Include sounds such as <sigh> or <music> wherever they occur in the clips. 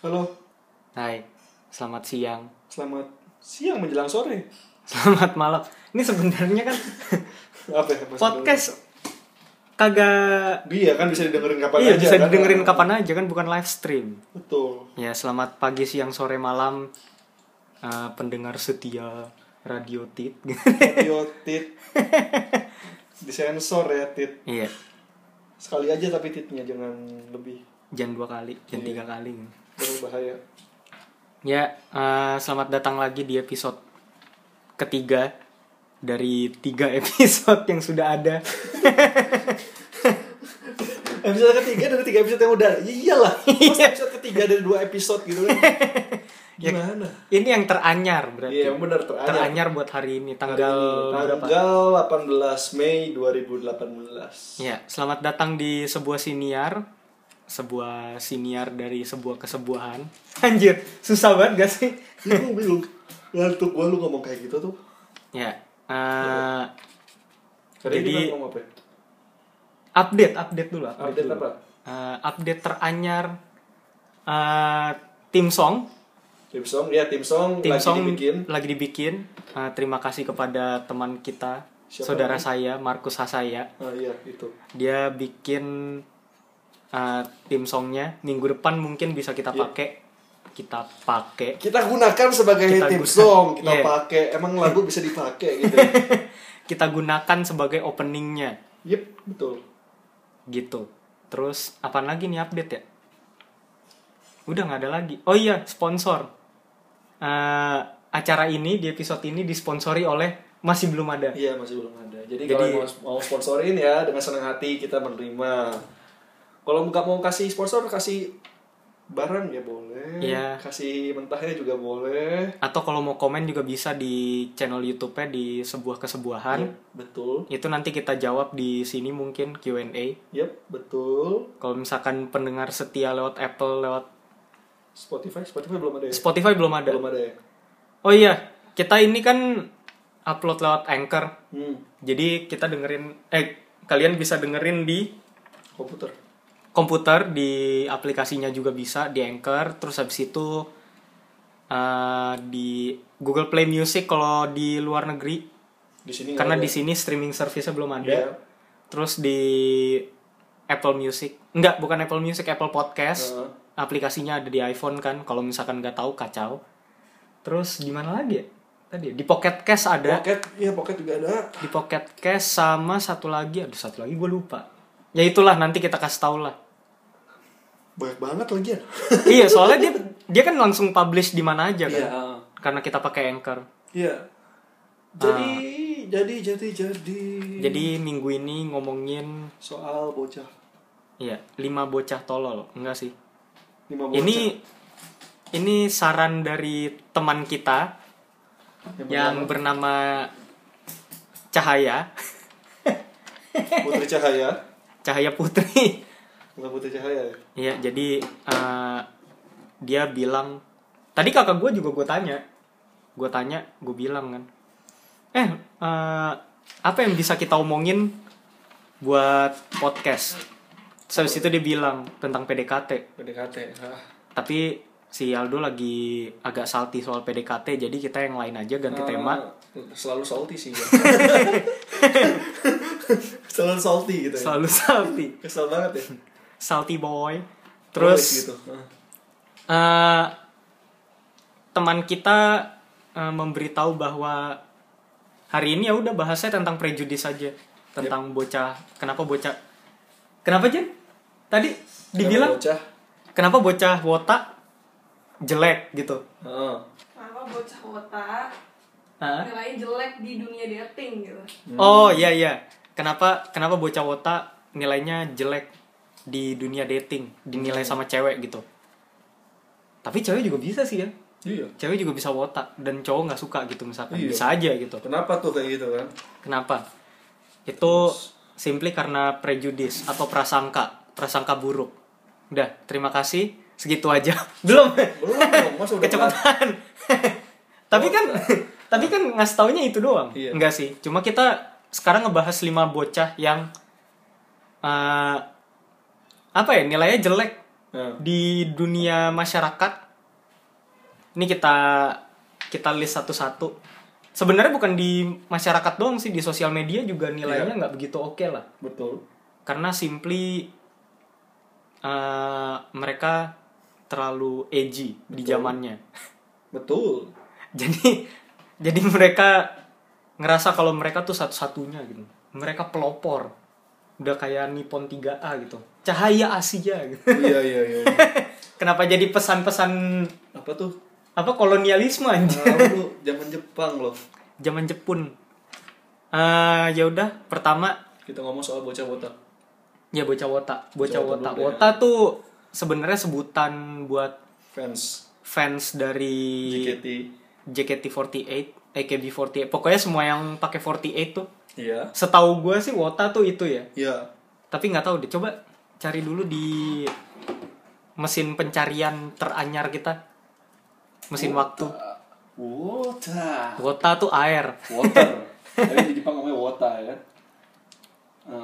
Halo, Hai, selamat siang, selamat siang menjelang sore. <laughs> selamat malam. Ini sebenarnya kan <laughs> Apa ya? Podcast kagak? Iya kan bisa didengerin kapan iya aja. bisa kan? didengerin kapan aja kan bukan live stream. Betul. Ya selamat pagi, siang, sore, malam eh, pendengar setia Radio Tit. Audio <laughs> tit. Disensor ya tit. iya, Sekali aja tapi titnya jangan lebih jangan dua kali, jangan Iya. tiga kali. Berbahaya. Ya, eh, selamat datang lagi di episode ketiga dari tiga <laughs> episode yang sudah ada. <laughs> Episode ketiga dari tiga episode yang udah iyalah. <laughs> Iya. Masa episode ketiga dari dua episode gitu kan. Gimana? Ini yang teranyar berarti. Iya benar teranyar. teranyar buat hari ini tanggal berapa? tanggal 18 Mei 2018. Ya, selamat datang di sebuah siniar, sebuah siniar dari sebuah kesebuahan. <laughs> Anjir, susah banget gak sih? Ini gue bingung. Ngantuk gue lu ngomong kayak gitu tuh. Ya, eh, ini Jadi- apa? ya? update, update dulu. Update dulu. apa? Eh, update teranyar eh, tim song, Tim song ya tim song tim lagi song dibikin. lagi dibikin. Eh, terima kasih kepada teman kita, Siapa saudara namanya? saya Markus Hasaya. Ah iya itu. Dia bikin eh, tim songnya minggu depan mungkin bisa kita Iya. pakai. Kita pakai. Kita gunakan sebagai Kita tim song, kita Iya. pakai. Emang lagu bisa dipakai gitu. <laughs> kita gunakan sebagai openingnya Yep, betul. gitu terus apa lagi nih update ya udah nggak ada lagi oh iya sponsor Eh, acara ini di episode ini disponsori oleh masih belum ada Iya, masih belum ada. Jadi, Jadi- kalau mau, mau sponsorin ya dengan senang hati kita menerima. Kalau nggak mau kasih sponsor kasih barang ya boleh. Iya. Kasih mentahnya juga boleh. atau kalau mau komen juga bisa di channel YouTube-nya di sebuah kesebuahan Yep, betul. itu nanti kita jawab di sini mungkin Q&A Yep, betul. kalau misalkan pendengar setia lewat Apple lewat Spotify, Spotify belum ada ya? Spotify belum ada Belum ada ya? oh iya kita ini kan upload lewat Anchor Hmm, Jadi kita dengerin eh kalian bisa dengerin di komputer. Komputer di aplikasinya juga bisa di Anchor terus habis itu eh, di Google Play Music kalau di luar negeri Di sini karena di ada. sini streaming service-nya belum ada. Iya. Terus di Apple Music. Enggak, bukan Apple Music, Apple Podcast. Heeh. Aplikasinya ada di iPhone kan. Kalau misalkan nggak tahu kacau. Terus di mana lagi ya? Tadi ya? di Pocket Cast ada. Pocket, iya Pocket juga ada. di Pocket Cast sama satu lagi aduh satu lagi gue lupa ya itulah nanti kita kasih tau lah Banyak banget lagi ya. <laughs> iya soalnya dia dia kan langsung publish di mana aja kan Iya. karena kita pakai anchor Iya. Jadi, jadi, jadi, jadi. jadi minggu ini ngomongin soal bocah. iya lima bocah tolol enggak sih Lima bocah. ini ini saran dari teman kita yang bernama Cahaya Putri Cahaya. <laughs> Cahaya Putri Bukan Putri Cahaya ya? Iya, jadi eh, dia bilang tadi kakak gue juga gue tanya, gue tanya, gue bilang kan, eh eh, apa yang bisa kita omongin buat podcast? Terus itu dia bilang tentang PDKT, PDKT. Ah. tapi si Aldo lagi agak salty soal PDKT, jadi kita yang lain aja ganti Ah, tema. Selalu salty sih. <laughs> Selalu salty gitu ya. Selalu salty, Kesel banget ya. Salty boy. Terus gitu. Ah. Eh, teman kita eh, memberitahu bahwa hari ini ya udah bahasnya tentang prejudis saja tentang bocah kenapa bocah kenapa Jen tadi dibilang Kenapa bocah. kenapa bocah wota jelek gitu Ah. Kenapa bocah kota Hah? nilainya jelek di dunia dating gitu? oh iya iya kenapa kenapa bocah wota nilainya jelek di dunia dating dinilai sama cewek gitu. Tapi cewek juga bisa sih ya. Iya. cewek juga bisa wota dan cowok nggak suka gitu misalkan. Iya. bisa aja gitu. Kenapa tuh kayak gitu kan? kenapa? Itu simply karena prejudis atau prasangka prasangka buruk. Udah terima kasih. Segitu aja. <laughs> Belum. Belum udah kecepatan <laughs> tapi kan <laughs> tapi kan ngasih taunya itu doang. Iya. enggak sih. Cuma kita sekarang ngebahas lima bocah yang eh, apa ya nilainya jelek Nah, di dunia masyarakat ini kita kita list satu-satu sebenarnya bukan di masyarakat doang sih di sosial media juga nilainya Iya. nggak begitu oke lah betul. karena simply eh, mereka terlalu edgy di Betul. zamannya Betul. <laughs> jadi jadi mereka ngerasa kalau mereka tuh satu-satunya gitu mereka pelopor udah kayak Nippon 3A gitu cahaya Asia gitu iya, iya, iya. <laughs> kenapa jadi pesan-pesan Apa tuh? apa kolonialisme anjir Nah, lu zaman Jepang loh. zaman Jepun Eh ya udah pertama Kita ngomong soal bocah botak. ya bocah wota bocah Bocah wota wota dulu deh. wota tuh sebenarnya sebutan buat Fans fans dari JKT. JKT48 AKB48 pokoknya semua yang pakai 48 tuh Iya. setahu gue sih wota tuh itu ya Iya. tapi nggak tahu deh coba cari dulu di mesin pencarian teranyar kita mesin waktu Water. wota tuh air Water. <laughs> Tapi di Jepang namanya wota ya.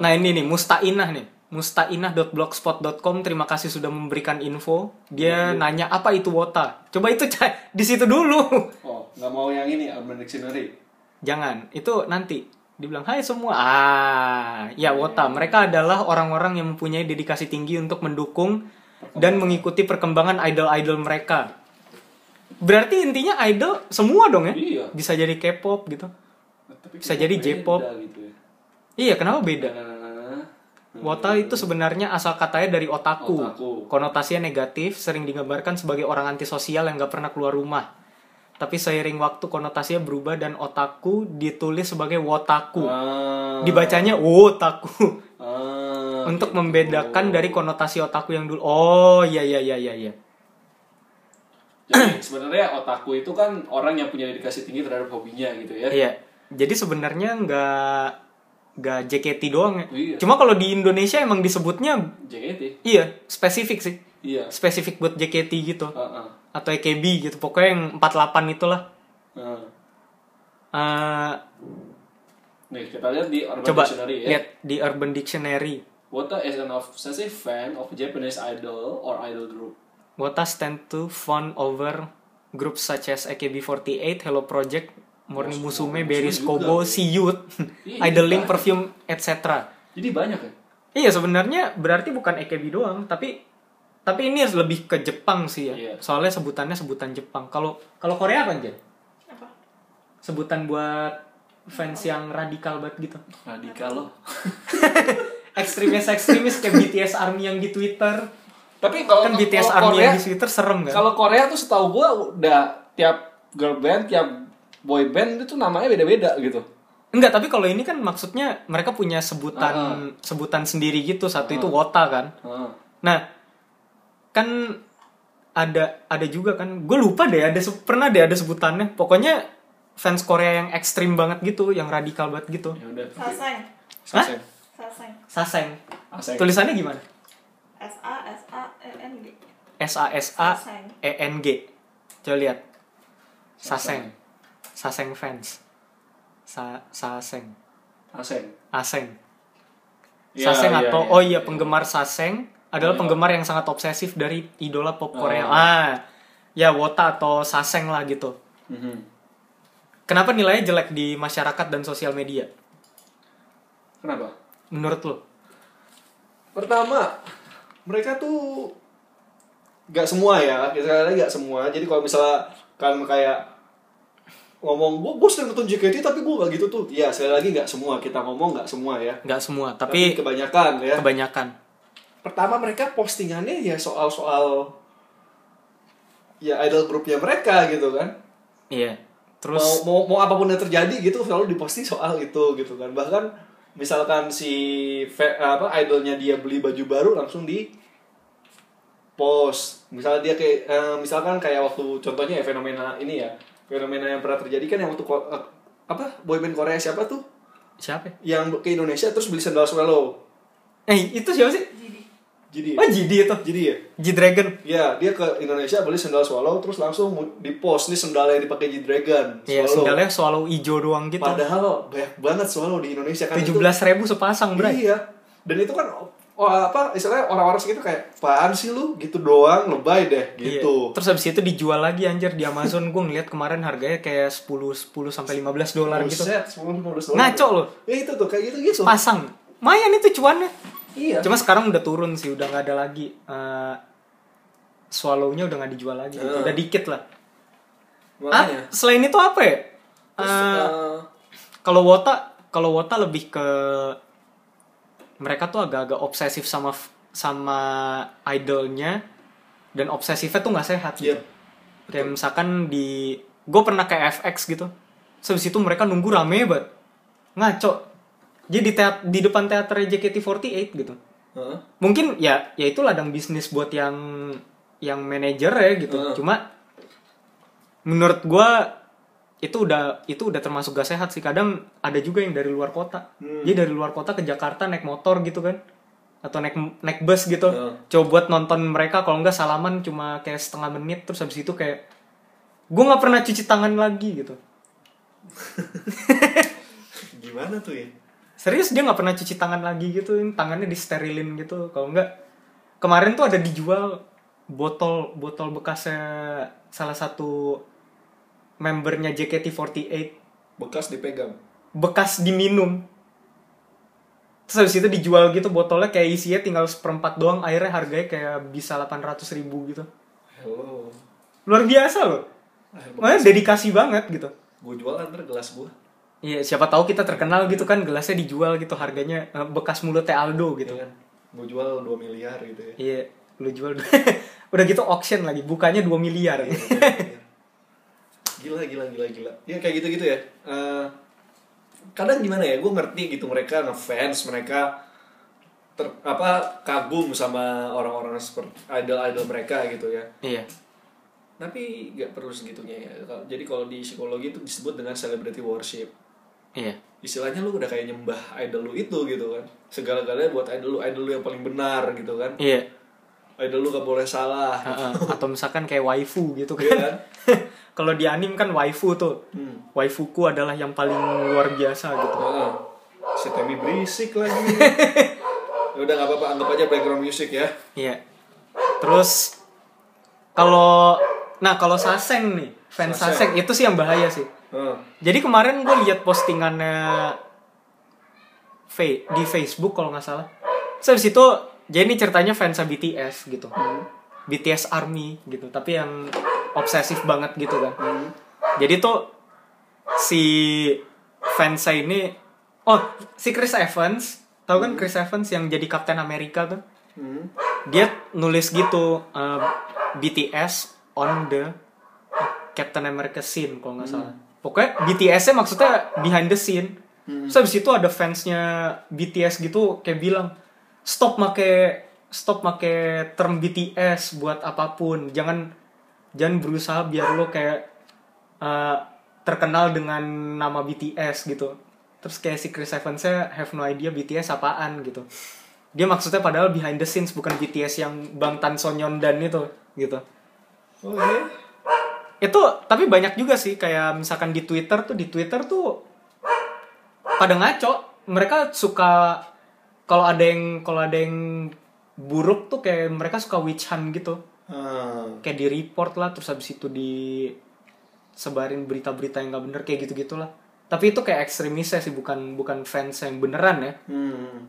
Nah ini nih Mustainah nih mustainah.blogspot.com terima kasih sudah memberikan info dia nanya apa itu wota coba itu di situ dulu Oh, nggak mau yang ini Urban Dictionary. jangan itu nanti dibilang hai semua ah ya wota mereka adalah orang-orang yang mempunyai dedikasi tinggi untuk mendukung dan mengikuti perkembangan idol-idol mereka berarti intinya idol semua dong ya Iya. bisa jadi K-pop gitu Tapi Bisa jadi J-pop. gitu ya. iya kenapa beda Nah, Wota itu sebenarnya asal katanya dari otaku. Otaku. Konotasinya negatif, sering digambarkan sebagai orang antisosial yang gak pernah keluar rumah. Tapi seiring waktu konotasinya berubah dan otaku ditulis sebagai wotaku. Ah. Dibacanya wotaku. Ah, Untuk gitu. membedakan dari konotasi otaku yang dulu. Oh, iya iya iya iya iya. <clears throat> Jadi sebenarnya otaku itu kan orang yang punya dedikasi tinggi terhadap hobinya gitu ya. Iya. Jadi sebenarnya nggak nggak JKT doang ya. Iya. Cuma kalau di Indonesia emang disebutnya JKT. iya, spesifik sih. Iya. Spesifik buat JKT gitu. Ah, ah. Atau EKB gitu pokoknya yang 48 itulah Ah. Eh, Nih kita lihat di Urban coba Dictionary ya. lihat di Urban Dictionary Wota is an obsessive fan of Japanese idol or idol group. Wota stand to fawn over groups such as AKB48, Hello Project, Morning Oh, Musume, juga. Kobo, <laughs> Iya, Idling. Perfume, etc. Jadi banyak ya. Iya sebenarnya berarti bukan AKB doang, tapi tapi ini lebih ke Jepang sih ya. Iya. Soalnya sebutannya sebutan Jepang. Kalau kalau Korea apa aja? Apa? Sebutan buat fans yang radikal banget gitu. Radikal loh. ekstremis ekstremis kayak BTS Army yang di Twitter Tapi kalau kan BTS kalau Army Korea, yang di Twitter serem kan kalau Korea tuh setahu gua udah tiap girl band, tiap boy band itu namanya beda-beda gitu. enggak tapi kalau ini kan maksudnya mereka punya sebutan sebutan sendiri gitu satu itu Wota kan Ah. nah kan ada ada juga kan gue lupa deh ada pernah deh ada sebutannya pokoknya fans Korea yang ekstrim banget gitu yang radikal banget gitu Ya udah. Saseng. Saseng. Saseng. Saseng Aseng. tulisannya gimana S A S A E N G. S A S A. E N G coba lihat Saseng Saseng fans Sa Saseng Aseng. Aseng Saseng iya, atau iya. oh iya penggemar Saseng adalah Iya. penggemar yang sangat obsesif dari idola pop Korea. Oh. Ah, ya Wota atau Saseng lah gitu. Mhm. Kenapa nilainya jelek di masyarakat dan sosial media? Kenapa? Menurut lo? Pertama, mereka tuh nggak semua ya, kita lagi nggak semua. Jadi kalau misalnya kan kayak ngomong gue gue sering nonton JKT tapi gue gak gitu tuh. Ya sekali lagi nggak semua kita ngomong nggak semua ya. Nggak semua, Tapi, tapi, kebanyakan ya. kebanyakan. Pertama mereka postingannya ya soal-soal ya idol grupnya mereka gitu kan. Iya. Terus mau, mau mau apa pun yang terjadi gitu selalu diposting soal itu gitu kan bahkan misalkan si apa idolnya dia beli baju baru langsung di post misalnya dia kayak eh, misalkan kayak waktu contohnya ya fenomena ini ya fenomena yang pernah terjadi kan yang waktu eh, apa boyband Korea siapa tuh siapa? ya? yang ke Indonesia terus beli sandal swallow Eh, itu siapa sih? Jadi. jadi Oh, Jidi itu. jadi ya G-Dragon. ya dia ke Indonesia beli sandal swallow terus langsung di post nih sandal yang dipakai G Dragon Iya, sendalnya swallow ijo doang gitu. Padahal banyak banget swallow di Indonesia kan Tujuh itu- belas ribu sepasang, bray. Iya. Dan itu kan oh apa istilahnya orang-orang segitu kayak apaan sih lu gitu doang lebay deh Iya. gitu Terus habis itu dijual lagi anjir di Amazon gue ngeliat kemarin harganya kayak 10 10 sampai 15 dolar gitu. Buset, 10 15 dolar. Ngaco loh. ya itu tuh kayak gitu gitu Pasang. Mayan itu cuannya. Iya Cuma sekarang udah turun sih, udah nggak ada lagi. Eh swallow-nya udah nggak dijual lagi. Hmm. Udah dikit lah. Ah, selain itu apa ya? Terus, Eh, eh, kalau Wota, kalau Wota lebih ke mereka tuh agak-agak obsesif sama sama idolnya dan obsesifnya tuh nggak sehat gitu. Iya. Kayak misalkan di gue pernah ke FX gitu. Habis itu mereka nunggu rame banget. Ngaco. Jadi di, teat- di depan teater JKT48 gitu. heeh. Mungkin ya ya itu ladang bisnis buat yang yang manajer ya gitu. Heeh. Cuma menurut gua itu udah itu udah termasuk gak sehat sih. Kadang ada juga yang dari luar kota. Hmm. Jadi dari luar kota ke Jakarta naik motor gitu kan. Atau naik naik bus gitu. Heeh. Coba buat nonton mereka kalau nggak salaman cuma kayak setengah menit terus habis itu kayak gue nggak pernah cuci tangan lagi gitu. <laughs> gimana tuh ya Serius dia nggak pernah cuci tangan lagi gitu, tangannya disterilin gitu. Kalau nggak kemarin tuh ada dijual botol botol bekasnya salah satu membernya JKT48 bekas dipegang bekas diminum. Terus habis itu dijual gitu botolnya kayak isinya tinggal seperempat doang airnya harganya kayak bisa 800 ribu gitu. hello Luar biasa loh. Makanya dedikasi banget gitu. gue jual ntar gelas gue Iya, siapa tahu kita terkenal gitu kan gelasnya dijual gitu harganya eh, bekas mulutnya Aldo gitu. gitu kan. Gue jual 2 miliar gitu ya. Iya, lu jual <laughs> udah gitu auction lagi, bukanya 2 miliar. Iya, <laughs> gila gila gila gila. Ya kayak gitu gitu ya. Eh, kadang gimana ya gue ngerti gitu mereka ngefans mereka ter, apa kagum sama orang-orang seperti idol idol mereka gitu ya. Iya. tapi nggak perlu segitunya ya. Jadi kalau di psikologi itu disebut dengan celebrity worship Iya. istilahnya lu udah kayak nyembah idol lu itu gitu kan segala-galanya buat idol lu idol lu yang paling benar gitu kan Iya. idol lu gak boleh salah Heeh. Atau misalkan kayak waifu gitu Iya kan. kan <laughs> Kalau di anim kan waifu tuh. hmm. Waifuku adalah yang paling luar biasa gitu. Heeh. si Temi berisik lagi <laughs> ya udah nggak apa-apa anggap aja background music ya Iya. Terus kalau nah kalau Saseng nih, fans Saseng. Saseng itu sih yang bahaya sih. Jadi kemarin gue lihat postingannya Fe- di Facebook kalau nggak salah. Terus habis itu jadi ini ceritanya fans BTS gitu. BTS Army gitu, tapi yang obsesif banget gitu kan. Jadi tuh si fans ini oh si Chris Evans, tahu kan Chris Evans yang jadi Kapten Amerika tuh? Hmm. Dia nulis gitu uh, BTS on the Captain America scene kalau nggak salah. Pokoknya BTS-nya maksudnya behind the scene. Terus habis itu ada fansnya BTS gitu kayak bilang stop make stop make term BTS buat apa pun. Jangan jangan berusaha biar lo kayak uh, terkenal dengan nama BTS gitu. Terus kayak si Chris Evans-nya have no idea BTS apaan gitu. Dia maksudnya padahal behind the scenes bukan BTS yang Bangtan Sonyeondan itu gitu oh iya itu tapi banyak juga sih kayak misalkan di Twitter tuh di Twitter tuh pada ngaco. Mereka suka kalau ada yang kalau ada yang buruk tuh kayak mereka suka witch hunt gitu. Ah. kayak di report lah terus habis itu di sebarin berita-berita yang nggak bener kayak gitu gitulah tapi itu kayak ekstremisnya sih bukan bukan fans yang beneran ya. Hmm.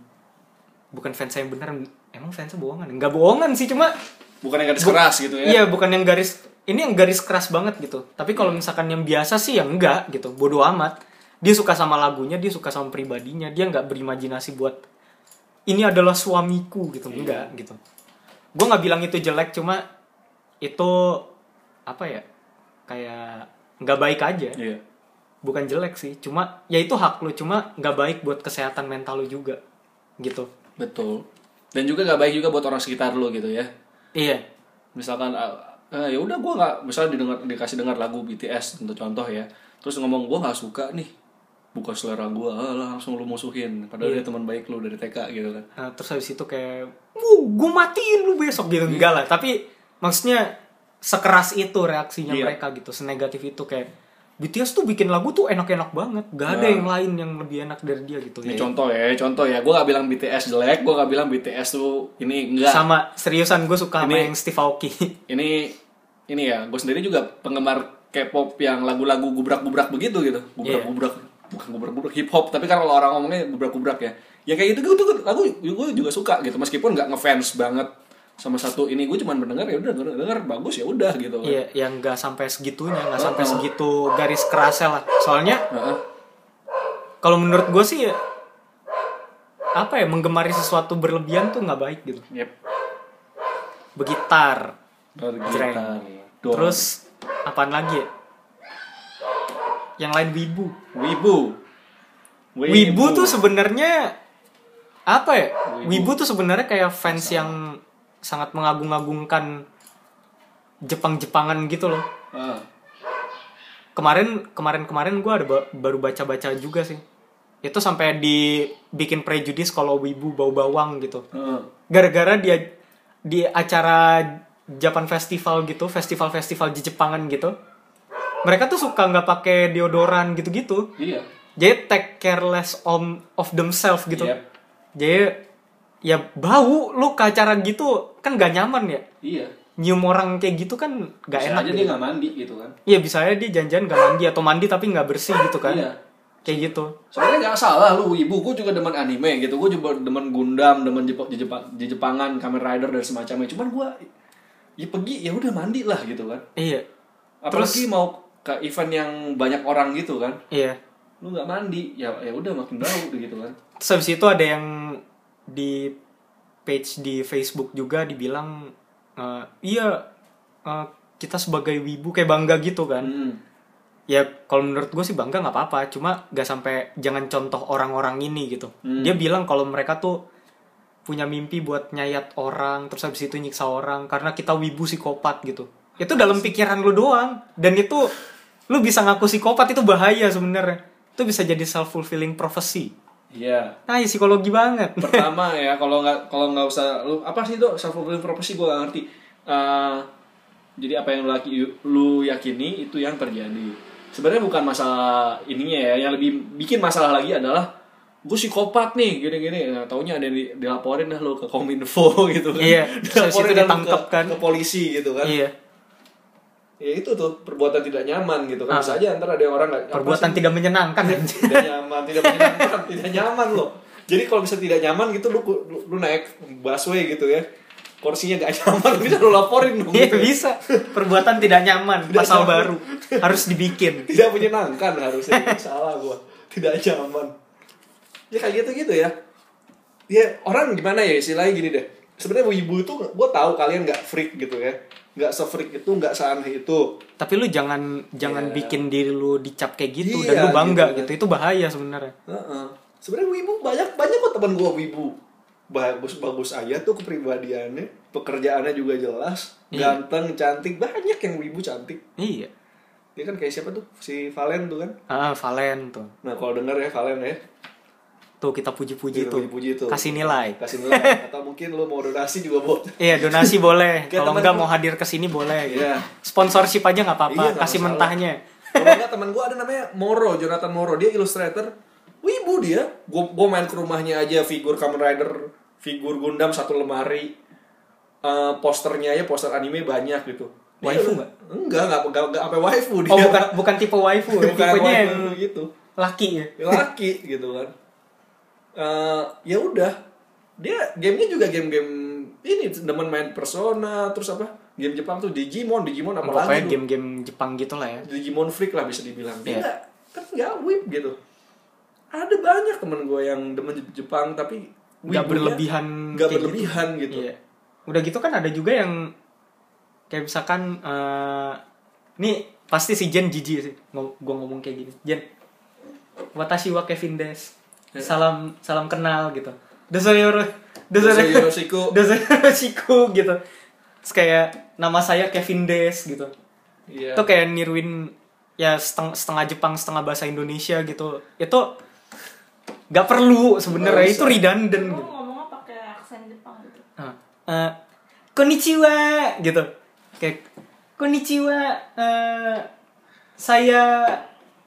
bukan fans yang beneran emang fansnya bohongan? Nggak bohongan sih cuma bukan yang garis keras gitu ya? Iya, bukan yang garis ini yang garis keras banget gitu. Tapi kalau misalkan yang biasa sih ya enggak gitu. Bodoh amat. Dia suka sama lagunya, dia suka sama pribadinya, dia nggak berimajinasi buat ini adalah suamiku gitu, enggak gitu. Gue nggak bilang itu jelek, cuma itu apa ya? Kayak nggak baik aja. iya Bukan jelek sih, cuma ya itu hak lu, cuma nggak baik buat kesehatan mental lu juga. Gitu. betul dan juga gak baik juga buat orang sekitar lo gitu ya Iya. misalkan ah, ah, ya udah gue nggak misalnya didengar dikasih dengar lagu BTS untuk contoh ya. Terus ngomong gue nggak suka nih bukan selera gue langsung lu musuhin. Padahal dia teman baik lu dari TK gitu kan. Nah, terus habis itu kayak, "Wuh, gue matiin lu besok. Gitu." Enggak lah, tapi maksudnya sekeras itu reaksinya Iya. mereka gitu, senegatif itu kayak BTS tuh bikin lagu tuh enak-enak banget. Gak ada Nah. yang lain yang lebih enak dari dia gitu. Ini Ya, contoh ya, contoh ya. Gue gak bilang BTS jelek, gue gak bilang BTS tuh ini enggak. sama seriusan gue suka sama Ini- yang Steve Aoki. <laughs> Ini ini ya, gue sendiri juga penggemar K-pop yang lagu-lagu gubrak-gubrak begitu gitu. Gubrak-gubrak, bukan gubrak-gubrak hip hop, tapi kan kalau orang ngomongnya gubrak-gubrak ya. Ya kayak gitu gue tuh lagu gue juga suka gitu, meskipun nggak ngefans banget sama satu ini gue cuman mendengar ya udah denger, bagus ya udah gitu kan. Iya, yang nggak sampai segitunya, nggak Oh, sampai oh. segitu garis kerasnya lah. Soalnya Heeh. kalau menurut gue sih ya, apa ya menggemari sesuatu berlebihan tuh nggak baik gitu. Yep. Begitar. Jreng. Terus apaan lagi ya? Yang lain wibu. Wibu. Wibu tuh sebenarnya apa ya? Wibu. Wibu tuh sebenarnya kayak fans yang sangat mengagung-agungkan Jepang-Jepangan gitu loh. Ah. Kemarin kemarin kemarin gue ada ba- baru baca-baca juga sih. Itu sampai dibikin prejudis kalau wibu bau bawang gitu. Heeh. Gara-gara dia di acara Japan Festival gitu, festival-festival di Jepangan gitu. Mereka tuh suka nggak pakai deodoran gitu-gitu. Iya. Jadi take careless on of themselves gitu. Yep. Jadi ya bau lu ke acara gitu kan gak nyaman ya. Iya. Nyium orang kayak gitu kan gak Bisa enak. aja gitu. dia nggak mandi gitu kan. Iya bisa aja dia janjian gak mandi atau mandi tapi nggak bersih gitu kan. Iya. Kayak gitu. Sebenarnya nggak salah lu ibu gue juga demen anime gitu gue juga demen Gundam demen Jepang Jepang Jepangan Kamen Rider dan semacamnya cuman gue ya pergi ya udah mandi lah gitu kan Iya. apalagi mau ke event yang banyak orang gitu kan Iya. lu nggak mandi ya ya udah makin bau <laughs> gitu kan Terus habis itu ada yang di page di Facebook juga dibilang eh, iya eh, kita sebagai wibu kayak bangga gitu kan. hmm. ya kalau menurut gue sih bangga nggak apa-apa cuma gak sampai jangan contoh orang-orang ini gitu Hmm. dia bilang kalau mereka tuh punya mimpi buat nyayat orang terus habis itu nyiksa orang karena kita wibu psikopat gitu. Itu dalam pikiran lu doang. Dan itu lu bisa ngaku psikopat itu bahaya sebenarnya. Itu bisa jadi self fulfilling prophecy. Iya. Nah ya psikologi banget. <laughs> Pertama ya kalau nggak kalau nggak usah lu apa sih itu self fulfilling prophecy? Gue gak ngerti. Eh, jadi apa yang lu, laki- lu yakini itu yang terjadi. Sebenarnya bukan masalah ininya ya yang lebih bikin masalah lagi adalah gue psikopat nih gini-gini. Nah, taunya ada yang di- dilaporin dah lo ke kominfo <laughs> gitu kan. Iya, <laughs> dilaporin itu ditangkep ke, kan. ke polisi gitu kan. Iya. Ya itu tuh perbuatan tidak nyaman gitu kan. Ah. bisa aja ntar ada orang nggak perbuatan sih? tidak menyenangkan tidak nyaman <laughs> tidak menyenangkan tidak nyaman loh. Jadi kalau bisa tidak nyaman gitu lu lu, lu naik busway gitu ya. Kursinya gak nyaman bisa lu laporin dong Iya gitu. bisa. Perbuatan tidak nyaman Tidak pasal nyaman. baru. Harus dibikin. Tidak menyenangkan harusnya salah gua. Tidak nyaman ya kayak gitu gitu ya. Ya orang gimana ya istilahnya gini deh. Sebenarnya wibu itu gua tahu kalian nggak freak gitu ya. Nggak se-freak itu nggak seaneh itu. Tapi lu jangan jangan Iya. bikin diri lu dicap kayak gitu Iya, dan lu bangga gitu. gitu, itu bahaya sebenarnya. Heeh. sebenarnya wibu banyak banyak kok teman gua wibu. Bagus bagus aja tuh kepribadiannya. Pekerjaannya juga jelas. Iya. ganteng cantik. Banyak yang wibu cantik. Iya. Dia kan kayak siapa tuh? Si Valen tuh kan? Ah Valen tuh. Nah kalau denger ya Valen ya tuh kita puji-puji tuh. puji-puji tuh. kasih nilai. Kasih nilai. Atau mungkin lu mau donasi juga buat iya donasi boleh. Kalau enggak mau hadir ke sini boleh gitu. Iya. sponsorship aja nggak apa-apa Iya, kasih masalah. mentahnya. Kalau enggak teman gua ada namanya Moro Jonathan Moro. Dia illustrator. Wibu dia. Gua gua main ke rumahnya aja figur Kamen Rider figur Gundam satu lemari. Eh, posternya ya poster anime banyak gitu. Waifu nggak? enggak enggak enggak enggak sampai waifu dia. Oh bukan bukan tipe waifu ya <laughs> bukan tipenya waifu gitu. laki ya? Laki gitu kan Eh, ya udah dia gamenya juga game-game ini demen main Persona terus apa game Jepang tuh Digimon Digimon apa lagi game-game Jepang gitu lah ya Digimon freak lah bisa dibilang dia Iya. nggak kan nggak whip gitu ada banyak temen gue yang demen Jepang tapi nggak berlebihan nggak kayak berlebihan gitu, Iya. Udah gitu kan ada juga yang kayak misalkan eh nih pasti si Jen jijik sih gua ngomong kayak gini. Jen. Watashi wa Kevin Des. Ya. Salam salam kenal gitu. Dosayoro Dosayoro <laughs> Shiku. Dosayoro Shiku gitu. Terus kayak nama saya Kevin Des gitu. Iya. Itu kayak niruin ya setengah, setengah Jepang setengah bahasa Indonesia gitu. Itu nggak perlu sebenarnya itu redundant gitu. ngomongnya pakai aksen Jepang gitu. Ah, eh, konnichiwa gitu kayak konnichiwa eh saya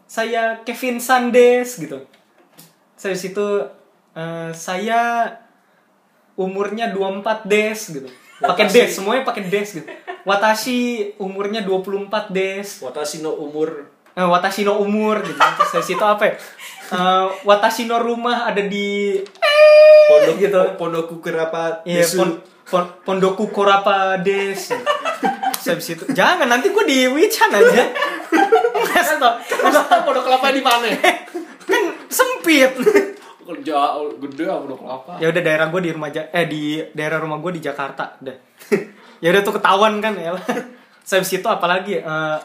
saya Kevin Sandes gitu saya situ eh, saya umurnya 24 des gitu pakai des semuanya pakai des gitu Watashi umurnya 24 des Watashi no umur Eh, Watashi no umur gitu terus dari situ apa ya Eh, Watashi no rumah ada di pondok gitu. pondokku kerapat Iya, pon, pon, Pondoku Korapa Des. Saya habis itu. Jangan nanti gue di Wichan aja. <laughs> Kasih tau. Masa pondok kelapa di mana <laughs> sempit. <laughs> kerja gede ah pondok kelapa ya udah daerah gue di rumah Ja- eh di daerah rumah gue di Jakarta udah. <laughs> ya udah tuh ketahuan kan ya. <laughs> Saya habis itu apalagi eh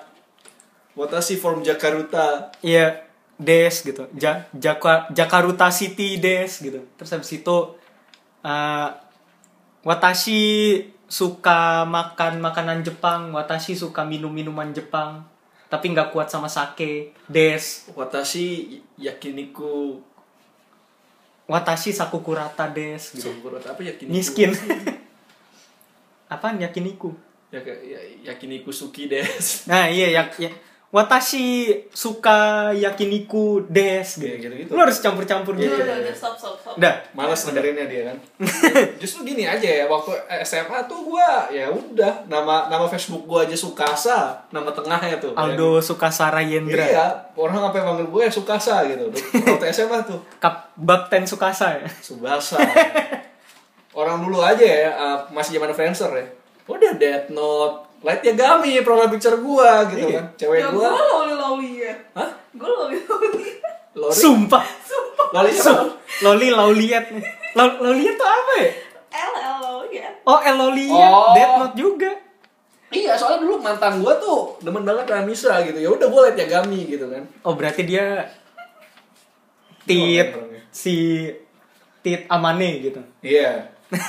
Watashi from Jakarta Iya, Des gitu. Ja, Jaka, Jakarta City Des gitu. Terus habis itu eh Watashi suka makan makanan Jepang, Watashi suka minum minuman Jepang, tapi nggak kuat sama sake. Des, Watashi yakiniku Watashi sakukurata des gitu. Songkurot apa yakiniku Miskin. <laughs> Apaan yakiniku? ya, ya, yakiniku suki des Nah, iya yak ya. Watashi suka yakiniku des gitu. Iya, gitu-gitu. Lu harus campur-campur gitu. Udah, udah, udah, stop, stop, stop. Udah. Males dengerinnya dia kan. <laughs> Justru gini aja ya, waktu SMA tuh gua ya udah nama nama Facebook gua aja Sukasa, nama tengahnya tuh. Aldo Sukasara Yendra. Iya, orang sampai manggil gue ya Sukasa gitu. Waktu <laughs> SMA tuh Kap Bapten Sukasa ya. Subasa. orang dulu aja ya, uh, masih zaman Friendster ya. Udah Death Note, Light Yagami profile picture gua gitu Iya. kan. Cewek Ya, gua. gue loli loli ya. Hah? Gue loli loli. Lori. Sumpah. Loli siapa? Loli Lauliet nih. Lau- Lauliet tuh apa ya? L L loli ya. Oh, El Lauliet. Oh. Death Note juga. Iya, soalnya dulu mantan gua tuh demen banget Ramisa gitu. Ya udah gua Light Yagami gitu kan. Oh, berarti dia Tit orangnya. si Tit Amane gitu. Iya. <laughs>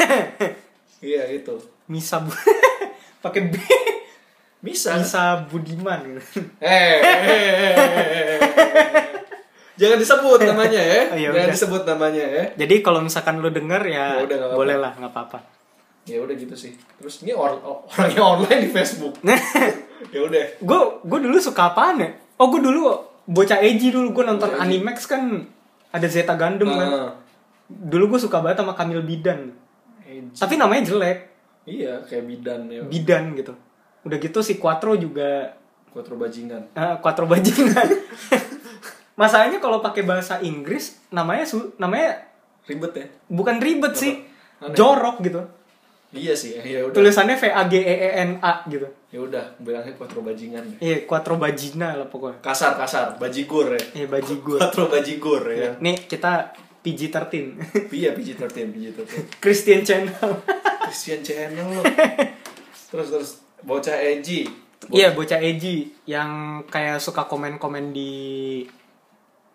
iya itu. Misa Bu. <laughs> Pakai B. Bisa. Misa Budiman gitu. Eh, eh, eh, eh. Jangan disebut namanya ya. Oh, iya, Jangan udah. disebut namanya ya. Jadi kalau misalkan lu denger ya, Ya udah, nggak apa-apa. boleh lah, nggak apa-apa. Ya udah gitu sih. Terus ini or orangnya online di Facebook. <laughs> ya udah. gue gue dulu suka apaan ya? Oh gue dulu bocah edgy dulu gue nonton Bocah. Animax kan ada Zeta Gundam kan. Ah, Dulu gue suka banget sama Kamil Bidan. edgy. Tapi namanya jelek, Iya, kayak bidan ya. Bidan gitu. Udah gitu si Quattro juga Quattro bajingan. eh, Quattro bajingan. <laughs> Masalahnya kalau pakai bahasa Inggris namanya su namanya Ribet ya? bukan ribet sih, Aneh. jorok gitu. Iya sih, ya udah. Tulisannya V A G E E N A gitu. Ya udah, bilangnya Quattro bajingan. Iya, Quattro Bajina lah pokoknya. Kasar, kasar, bajigur ya. Iya, bajigur. Quattro bajigur ya. Nih kita PG-13. Iya, PG-13, PG-13. Christian Channel. Christian Channel. terus terus bocah edgy. Iya bocah edgy yang kayak suka komen-komen di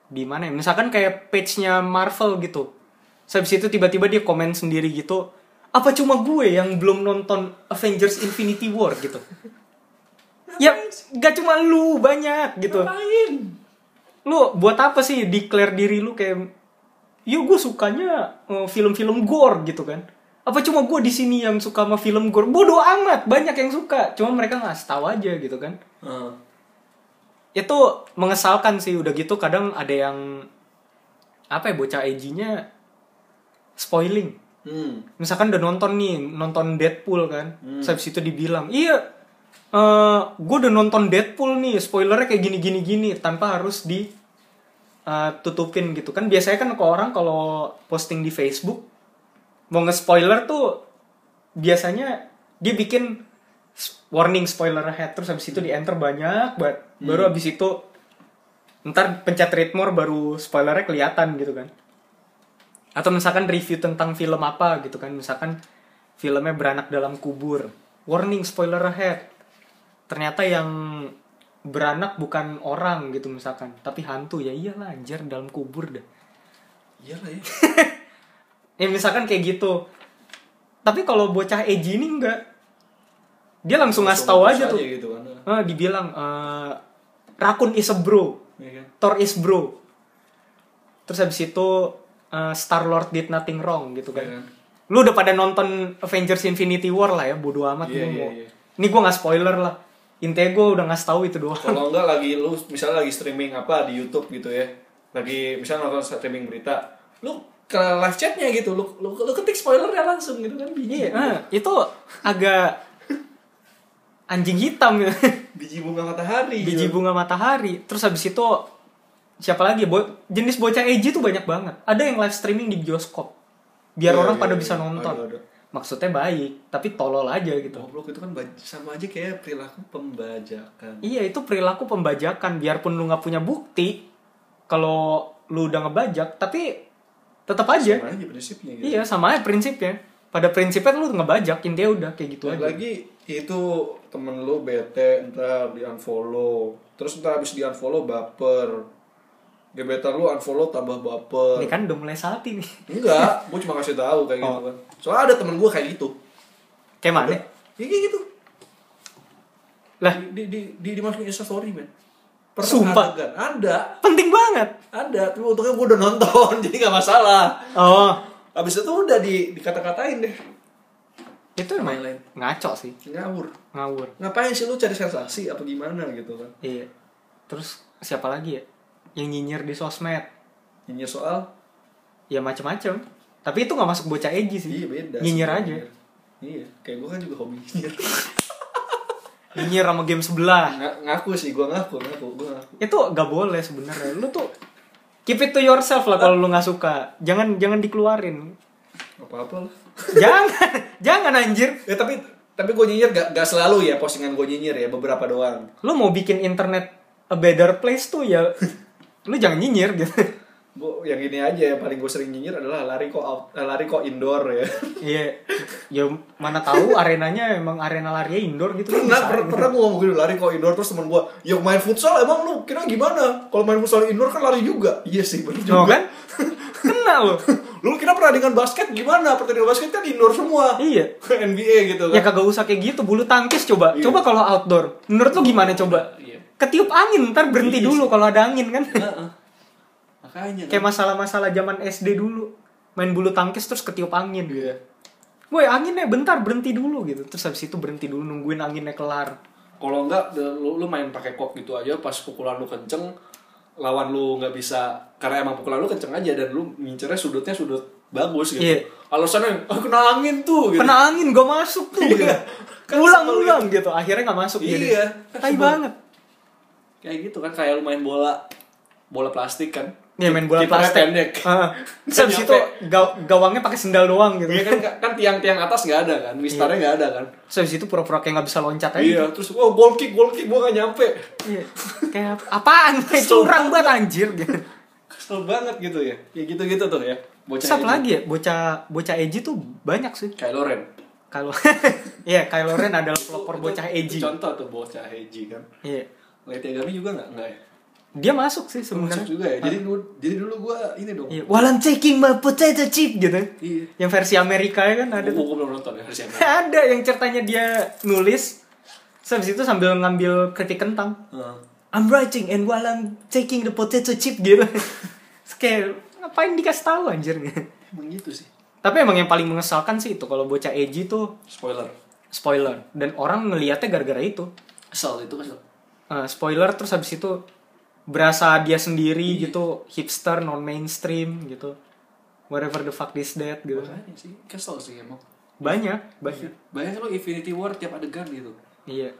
di mana ya? Misalkan kayak page-nya Marvel gitu. Terus Habis itu tiba-tiba dia komen sendiri gitu. Apa cuma gue yang belum nonton Avengers Infinity War gitu? ya gak cuma lu banyak gitu. Ngapain? Lu buat apa sih declare diri lu kayak Yo gue sukanya eh, film-film gore gitu kan. Apa cuma gue di sini yang suka sama film gore? Bodoh amat, banyak yang suka. Cuma mereka nggak tahu aja gitu kan. Ah, itu mengesalkan sih udah gitu kadang ada yang apa ya bocah edgy-nya spoiling Hmm. misalkan udah nonton nih nonton Deadpool kan Hmm. Terus habis itu dibilang iya eh gue udah nonton Deadpool nih spoilernya kayak gini gini gini tanpa harus di eh, tutupin gitu. Kan biasanya kan ke orang kalau posting di Facebook mau nge-spoiler tuh biasanya dia bikin warning spoiler ahead terus habis itu di enter banyak banget. Baru habis itu ntar pencet read more baru spoilernya kelihatan gitu kan. Atau misalkan review tentang film apa gitu kan. Misalkan filmnya beranak dalam kubur. Warning spoiler ahead. Ternyata yang beranak bukan orang gitu misalkan tapi hantu ya iyalah anjir dalam kubur dah Iyalah ya. <laughs> ya misalkan kayak gitu tapi kalau bocah edgy ini enggak dia langsung ngasih tahu aja tuh gitu kan. Ah, dibilang eh, Rakun is a bro Iya kan? Thor is bro terus habis itu Star Lord did nothing wrong gitu kan Iya kan? lu udah pada nonton Avengers Infinity War lah ya bodo amat iya, mau iya. ini gue nggak spoiler lah intinya gue udah ngasih tahu itu doang. Kalau enggak lagi lu misalnya lagi streaming apa di YouTube gitu ya. Lagi misalnya nonton streaming berita lu ke live chatnya gitu. Lu lu, lu ketik spoilernya langsung gitu kan biji. Iya ah, itu agak anjing hitam ya <laughs> biji bunga matahari biji gitu. bunga matahari. Terus habis itu siapa lagi? Bo jenis bocah edgy tuh banyak banget. Ada yang live streaming di bioskop. Biar Iya, orang iya, pada iya. bisa nonton. Ada, ada. Maksudnya baik tapi tolol aja gitu. Goblok itu kan sama aja kayak perilaku pembajakan. Iya itu perilaku pembajakan. Biarpun lu nggak punya bukti kalau lu udah ngebajak tapi tetap aja. Sama aja prinsipnya gitu. Iya sama aja prinsipnya. Pada prinsipnya lu ngebajak intinya udah kayak gitu Balik aja. lagi itu temen lu bete ntar di unfollow terus ntar abis di unfollow baper gebetan lu unfollow tambah baper. Ini kan udah mulai salty nih enggak gue cuma kasih tahu kayak gitu Oh. kan. Soalnya ada temen gue kayak gitu. Kayak mana? Ya kayak gitu. Lah. Di di di, di dimasukin instastory men. Sumpah. adegan. ada. Penting banget. Ada tapi untungnya gue udah nonton <laughs> jadi nggak masalah. Oh. Abis itu udah di dikata-katain deh. Itu emang Lain-lain. ngaco sih. Ngawur. Ngawur. Ngapain sih lu cari sensasi apa gimana gitu kan? Iya. Terus siapa lagi ya yang nyinyir di sosmed. Nyinyir soal? Ya macem-macem. Tapi itu nggak masuk bocah edgy sih. Iya beda nyinyir aja. iya kayak gue kan juga hobi nyinyir. <laughs> Nyinyir sama game sebelah. Nga- ngaku sih gue ngaku ngaku gue ngaku. Itu gak boleh sebenarnya. Lu tuh keep it to yourself lah kalau lu nggak suka. Jangan jangan dikeluarin. Apa apa lah. Jangan <laughs> jangan anjir. Ya tapi tapi gue nyinyir gak, gak selalu ya postingan gue nyinyir ya beberapa doang. Lu mau bikin internet a better place tuh ya <laughs> lu jangan nyinyir gitu. <laughs> Gue yang ini aja yang paling gue sering nyinyir adalah lari kok out, eh, lari kok indoor ya. <laughs> Iya. Ya mana tahu arenanya emang arena lari indoor gitu pernah pernah, aja. pernah gue ngomong gitu lari kok indoor terus temen gue ya main futsal emang lu? Kira gimana? Kalau main futsal indoor kan lari juga. Iya sih bener juga. no kan? Kena lo <laughs> lu kira pertandingan basket gimana? Pertandingan basket kan indoor semua. Iya. NBA gitu ya kan kagak usah kayak gitu bulu tangkis coba. Iya. coba kalau outdoor. Menurut lu gimana coba? Iya ketiup angin ntar berhenti Iya dulu kalau ada angin kan? Makanya kayak masalah-masalah zaman SD dulu. Main bulu tangkis terus ketiup angin. Iya. Woi anginnya bentar berhenti dulu gitu. Terus habis itu berhenti dulu nungguin anginnya kelar. Kalau enggak lu, lu main pakai kok gitu aja pas pukulan lu kenceng lawan lu nggak bisa karena emang pukulan lu kenceng aja dan lu ngincernya sudutnya sudut bagus gitu. Iya. alasannya oh, kena angin tuh gitu. Kena angin gak masuk tuh Iya. gitu. Kan ulang-ulang gitu. Akhirnya nggak masuk Iya. jadi Kan tai sebel. banget kayak gitu kan kayak lu main bola bola plastik kan Iya main bola Kipernya plastik. pendek. Heeh. <laughs> Terus habis itu gaw- gawangnya pakai sendal doang gitu. Iya kan kan tiang-tiang atas nggak ada kan mistarnya nggak ada kan Terus habis itu pura-pura kayak nggak bisa loncat aja. iya terus oh goal kick goal kick gua nggak nyampe Iya. Kayak apaan? <laughs> Kayak curang banget anjir gitu. kesel banget gitu ya ya gitu gitu tuh ya bocah lagi ya? Bocah bocah edgy tuh banyak sih. Kylo Ren Kalau <laughs> Iya, Kylo Ren adalah pelopor bocah edgy. contoh tuh bocah edgy kan Iya. Light Yagami juga nggak nggak ya Dia masuk sih Masuk sebenarnya. juga ya jadi dulu jadi dulu gua ini dong Iya. While I'm taking my potato chip gitu. iya Yang versi Amerika ya kan ada tuh. gua belum nonton ya versi <laughs> Amerika. ada yang ceritanya dia nulis Terus itu sambil ngambil keripik kentang. Heeh. I'm writing and while I'm taking the potato chip gitu. <laughs> Kayak ngapain dikasih tahu anjir emang gitu sih Tapi emang yang paling mengesalkan sih itu kalau bocah edgy tuh spoiler spoiler dan orang ngelihatnya gara-gara itu. kesel itu kesel Eh, spoiler terus habis itu berasa dia sendiri gitu, hipster non mainstream gitu. Whatever the fuck is that gitu. makanya sih kesel sih emang Banyak, banyak. bayangin lo Infinity War tiap adegan gitu Iya.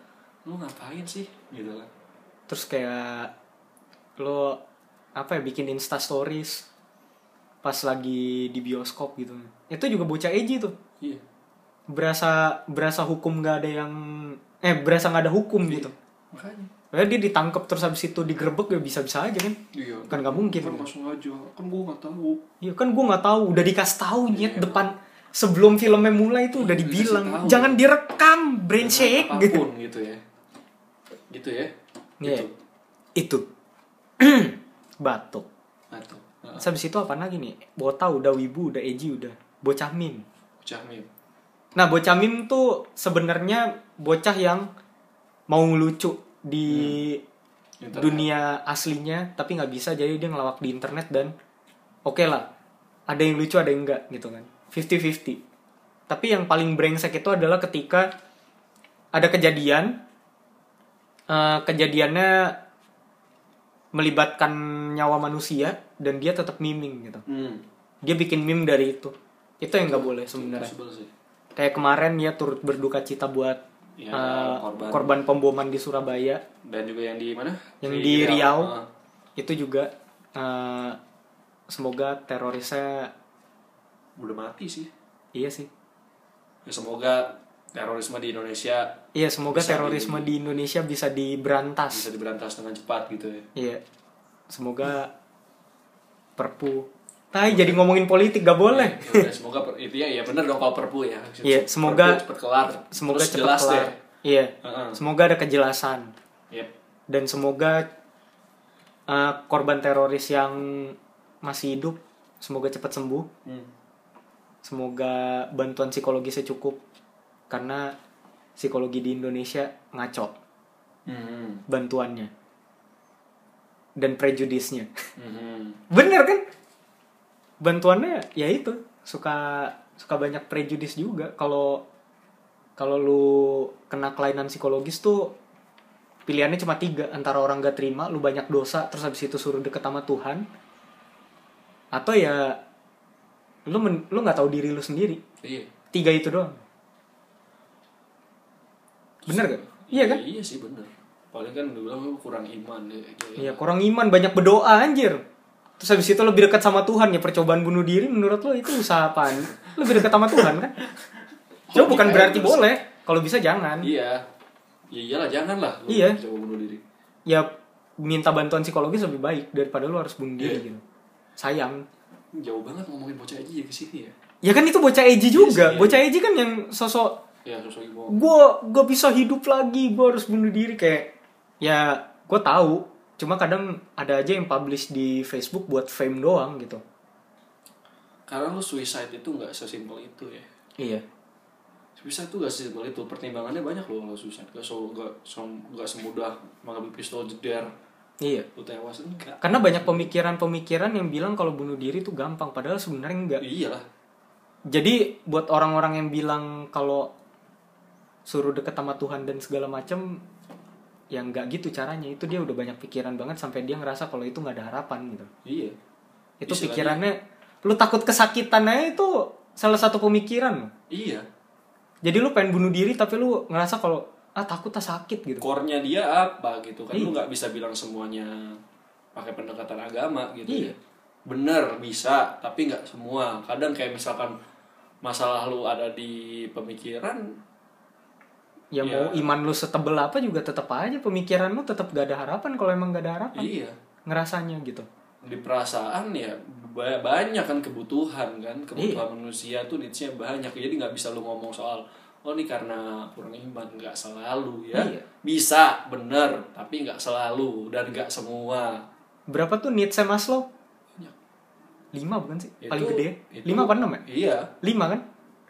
lu ngapain sih gitu kan Terus kayak lo apa ya bikin Insta stories pas lagi di bioskop gitu. Itu juga bocah edgy tuh. iya Berasa berasa hukum gak ada yang eh berasa nggak ada hukum gitu. makanya Ya dia ditangkap terus habis itu digerebek ya bisa-bisa aja kan. iya Kan nggak mungkin. kan langsung aja kan gua nggak tahu Iya kan gue nggak tahu, udah dikasih tahu nyet depan sebelum filmnya mulai itu udah Iya, dibilang tahu. jangan direkam brain shake gitu. gitu ya gitu ya Iya. gitu Itu <clears throat> batuk. atau Terus habis itu apa lagi nih? Bota udah wibu, udah edgy udah. Bocah meme. bocah meme Nah, bocah meme tuh sebenarnya bocah yang mau ngelucu di Internet. dunia aslinya tapi nggak bisa jadi dia ngelawak di internet dan oke lah ada yang lucu ada yang enggak gitu kan. 50-50 tapi yang paling brengsek itu adalah ketika ada kejadian eh, kejadiannya melibatkan nyawa manusia dan dia tetap miming gitu. Hmm. dia bikin meme dari itu. Itu yang nggak boleh sebenarnya. kayak kemarin dia turut berduka cita buat Ya, eh, korban. korban pemboman di Surabaya Dan juga yang di mana? Yang di Riau. Ah. itu juga eh, semoga terorisnya Udah mati sih. iya sih Ya, semoga terorisme di Indonesia iya semoga terorisme di- di Indonesia bisa diberantas bisa diberantas dengan cepat gitu ya. iya semoga perpu Tai jadi ngomongin politik gak boleh Ya udah, semoga per, itu ya ya benar dong kalau perpu ya. Iya, semoga- Perpu cepet kelar. semoga Terus cepat jelas kelar deh. iya Heeh. semoga ada kejelasan Yep. dan semoga eh, korban teroris yang masih hidup semoga cepat sembuh Hmm. semoga bantuan psikologisnya cukup karena psikologi di Indonesia ngaco Hmm. bantuannya dan prejudisnya Hmm. bener kan bantuannya ya itu suka suka banyak prejudis juga. Kalau kalau lu kena kelainan psikologis tuh pilihannya cuma tiga. Antara orang gak terima lu banyak dosa terus habis itu suruh deket sama Tuhan. Atau ya lu men, lu nggak tahu diri lu sendiri. Iya. tiga itu doang. Bener gak iya kan? Iya sih bener. Paling kan lu bilang kurang iman ya. Iya kurang iman banyak berdoa anjir Terus habis itu lebih dekat sama Tuhan ya percobaan bunuh diri menurut lo itu usaha apaan? Lebih dekat sama Tuhan kan? Coba Hobi bukan aja berarti boleh. Kalau bisa jangan. Iya. Ya iyalah jangan lah lu Iya. coba bunuh diri. Ya minta bantuan psikologis lebih baik daripada lo harus bunuh diri Iya. gitu. Sayang. Jauh banget ngomongin bocah aja ke sini ya. Ya kan itu bocah Eji juga. sih, iya. Bocah Eji kan yang sosok Ya sosok gue gak bisa hidup lagi, gue harus bunuh diri kayak ya gue tahu. Cuma kadang ada aja yang publish di Facebook buat fame doang gitu. Karena lu suicide itu nggak sesimpel itu ya. Iya. Suicide itu gak sesimpel itu. Pertimbangannya banyak loh kalau suicide. Gak, so, gak, so, gak semudah mengambil pistol jeder. Iya. Lu tewas enggak. Karena banyak pemikiran-pemikiran yang bilang kalau bunuh diri itu gampang, padahal sebenarnya enggak. Iya lah. Jadi buat orang-orang yang bilang kalau suruh deket sama Tuhan dan segala macam, yang nggak gitu caranya. Itu dia udah banyak pikiran banget sampai dia ngerasa kalau itu nggak ada harapan gitu. Iya. Itu Istilahnya- pikirannya, lu takut kesakitan aja itu salah satu pemikiran. Iya. Jadi lu pengen bunuh diri tapi lu ngerasa kalau ah takut tak sakit gitu. Core-nya dia apa gitu kan. Lu Iya. nggak bisa bilang semuanya pakai pendekatan agama gitu Iya. ya. Bener bisa, tapi nggak semua. Kadang kayak misalkan masalah lu ada di pemikiran, Ya Iya. mau iman lu setebel apa juga tetap aja pemikiran lu tetap gak ada harapan kalau emang gak ada harapan. iya. Ngerasanya gitu. Di perasaan ya ba- banyak kan kebutuhan kan, Iya. kebutuhan manusia tuh needs-nya banyak. Jadi nggak bisa lu ngomong soal oh ini karena kurang iman nggak selalu ya. Iya. Bisa, bener, tapi nggak selalu dan nggak semua. Berapa tuh needs Maslow? Banyak. Lima bukan sih? Itu- Paling gede? itu- Lima apa enam ya? Iya, Lima kan?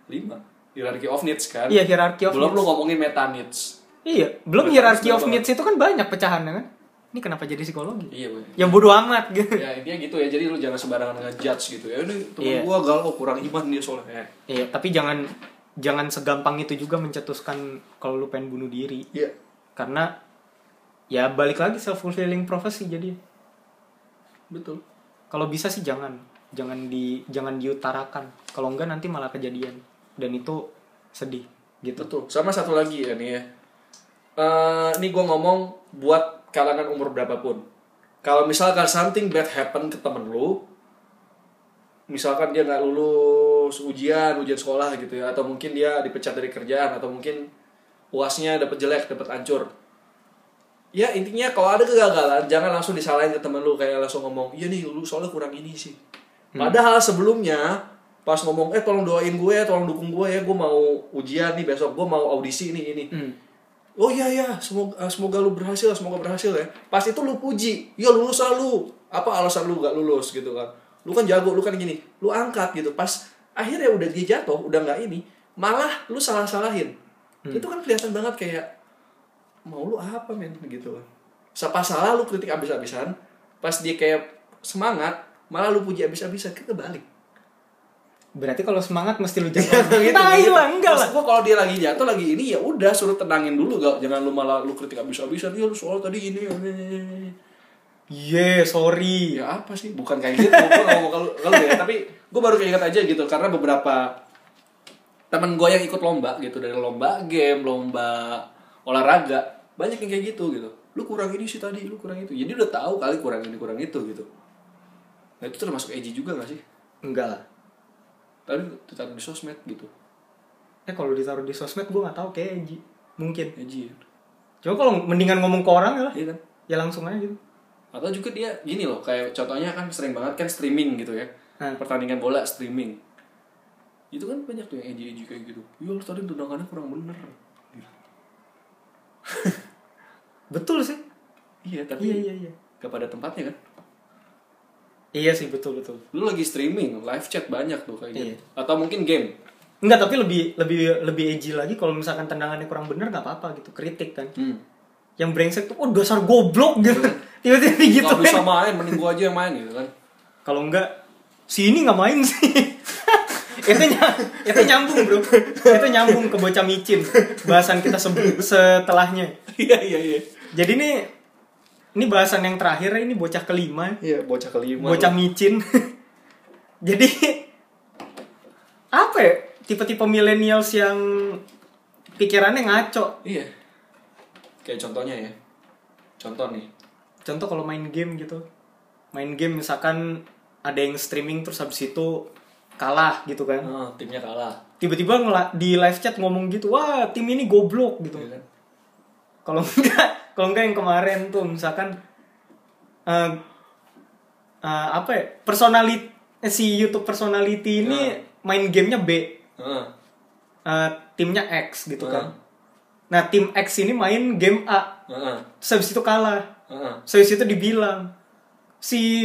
lima. Hierarchy of needs kan. Iya, hierarchy of Belum lu needs. ngomongin meta needs. Iya, belum Berarti hierarchy of needs itu kan banyak pecahannya kan? Ini kenapa jadi psikologi? Iya, Boy. Yang bodoh amat gitu. Ya intinya gitu ya. Jadi lu jangan sembarangan ngejudge gitu ya. Ini temen Iya. gua galau kurang iman dia soalnya. Eh. Iya, tapi jangan jangan segampang itu juga mencetuskan kalau lu pengen bunuh diri. Iya. Karena ya balik lagi self fulfilling prophecy jadi. Betul. Kalau bisa sih jangan, jangan di jangan diutarakan. Kalau enggak nanti malah kejadian dan itu sedih gitu. Betul. Sama satu lagi ya nih ya. Eh, ini gue ngomong buat kalangan umur berapapun. Kalau misalkan something bad happen ke temen lu, misalkan dia nggak lulus ujian, ujian sekolah gitu ya, atau mungkin dia dipecat dari kerjaan, atau mungkin uasnya dapet jelek, dapet hancur. Ya intinya kalau ada kegagalan, jangan langsung disalahin ke temen lu kayak langsung ngomong, iya nih lu soalnya kurang ini sih. Padahal sebelumnya pas ngomong, eh tolong doain gue ya, tolong dukung gue ya, gue mau ujian nih besok, gue mau audisi nih ini. Hmm. Oh iya ya, semoga eh, semoga lu berhasil, semoga berhasil ya. Pas itu lu puji, ya lulus lah lu. Apa alasan lu gak lulus gitu kan? Lu kan jago, lu kan gini, lu angkat gitu. Pas akhirnya udah dia jatuh, udah nggak ini, malah lu salah-salahin. Itu kan kelihatan banget kayak mau lu apa men gitu kan. Pas salah lu kritik abis-abisan, pas dia kayak semangat, malah lu puji abis-abisan, kita balik. Berarti kalau semangat mesti lu <laughs> Gitu, jaga. gitu. Tai lah, enggak lah. Maksud gua kalau dia lagi jatuh lagi ini ya udah suruh tenangin dulu gak jangan lu malah lu kritik abis-abisan ya lu soal tadi ini ini Iya, sorry. ya apa sih bukan kayak gitu gue ngomong kalau kalau ya tapi gue baru keinget aja gitu karena beberapa temen gue yang ikut lomba gitu dari lomba game lomba olahraga banyak yang kayak gitu gitu lu kurang ini sih tadi lu kurang itu jadi udah tahu kali kurang ini kurang itu gitu nah itu termasuk edgy juga gak sih Enggak lah. Tapi ditaruh di sosmed gitu Eh kalau ditaruh di sosmed gue nggak tahu kayak Eji. Mungkin. edgy ya Coba kalau mendingan ngomong ke orang ya lah. iya kan Ya langsung aja gitu. atau juga dia gini loh kayak contohnya kan sering banget kan streaming gitu ya Hah. pertandingan bola streaming itu kan banyak tuh yang edgy edgy kayak gitu ya lu tadi tendangannya kurang bener. Betul sih. iya tapi Iya, iya, iya. gak pada tempatnya kan Iya sih, betul betul. lu lagi streaming live chat banyak tuh kayak gitu Iya. atau mungkin game Enggak, tapi lebih lebih lebih edgy lagi kalau misalkan tendangannya kurang bener nggak apa-apa gitu, kritik kan. hmm. Yang brengsek tuh, oh dasar goblok gitu. <laughs> Tiba-tiba gitu Gak bisa main mending gua aja yang main gitu kan Kalau enggak, si ini nggak main sih. <laughs> itu ny- itu nyambung bro, itu nyambung ke bocah micin. Bahasan kita se- setelahnya. <laughs> iya iya iya Jadi ini ini bahasan yang terakhir ini bocah kelima, iya bocah kelima bocah micin. <laughs> Jadi apa ya? Tipe-tipe millennials yang pikirannya ngaco. iya kayak contohnya ya contoh nih Contoh kalau main game gitu. Main game misalkan ada yang streaming terus habis itu kalah gitu kan. Ah, timnya kalah Tiba-tiba di live chat ngomong gitu, "Wah, tim ini goblok." gitu. Iya kan? Kalau <laughs> enggak, kalau enggak yang kemarin tuh misalkan eh eh, apa ya? Personality eh, si YouTube personality ini Ya. main gamenya B, Ah, eh, timnya X gitu Ah. kan. Nah, tim X ini main game A, ah, terus habis itu kalah. ah. Terus habis itu dibilang si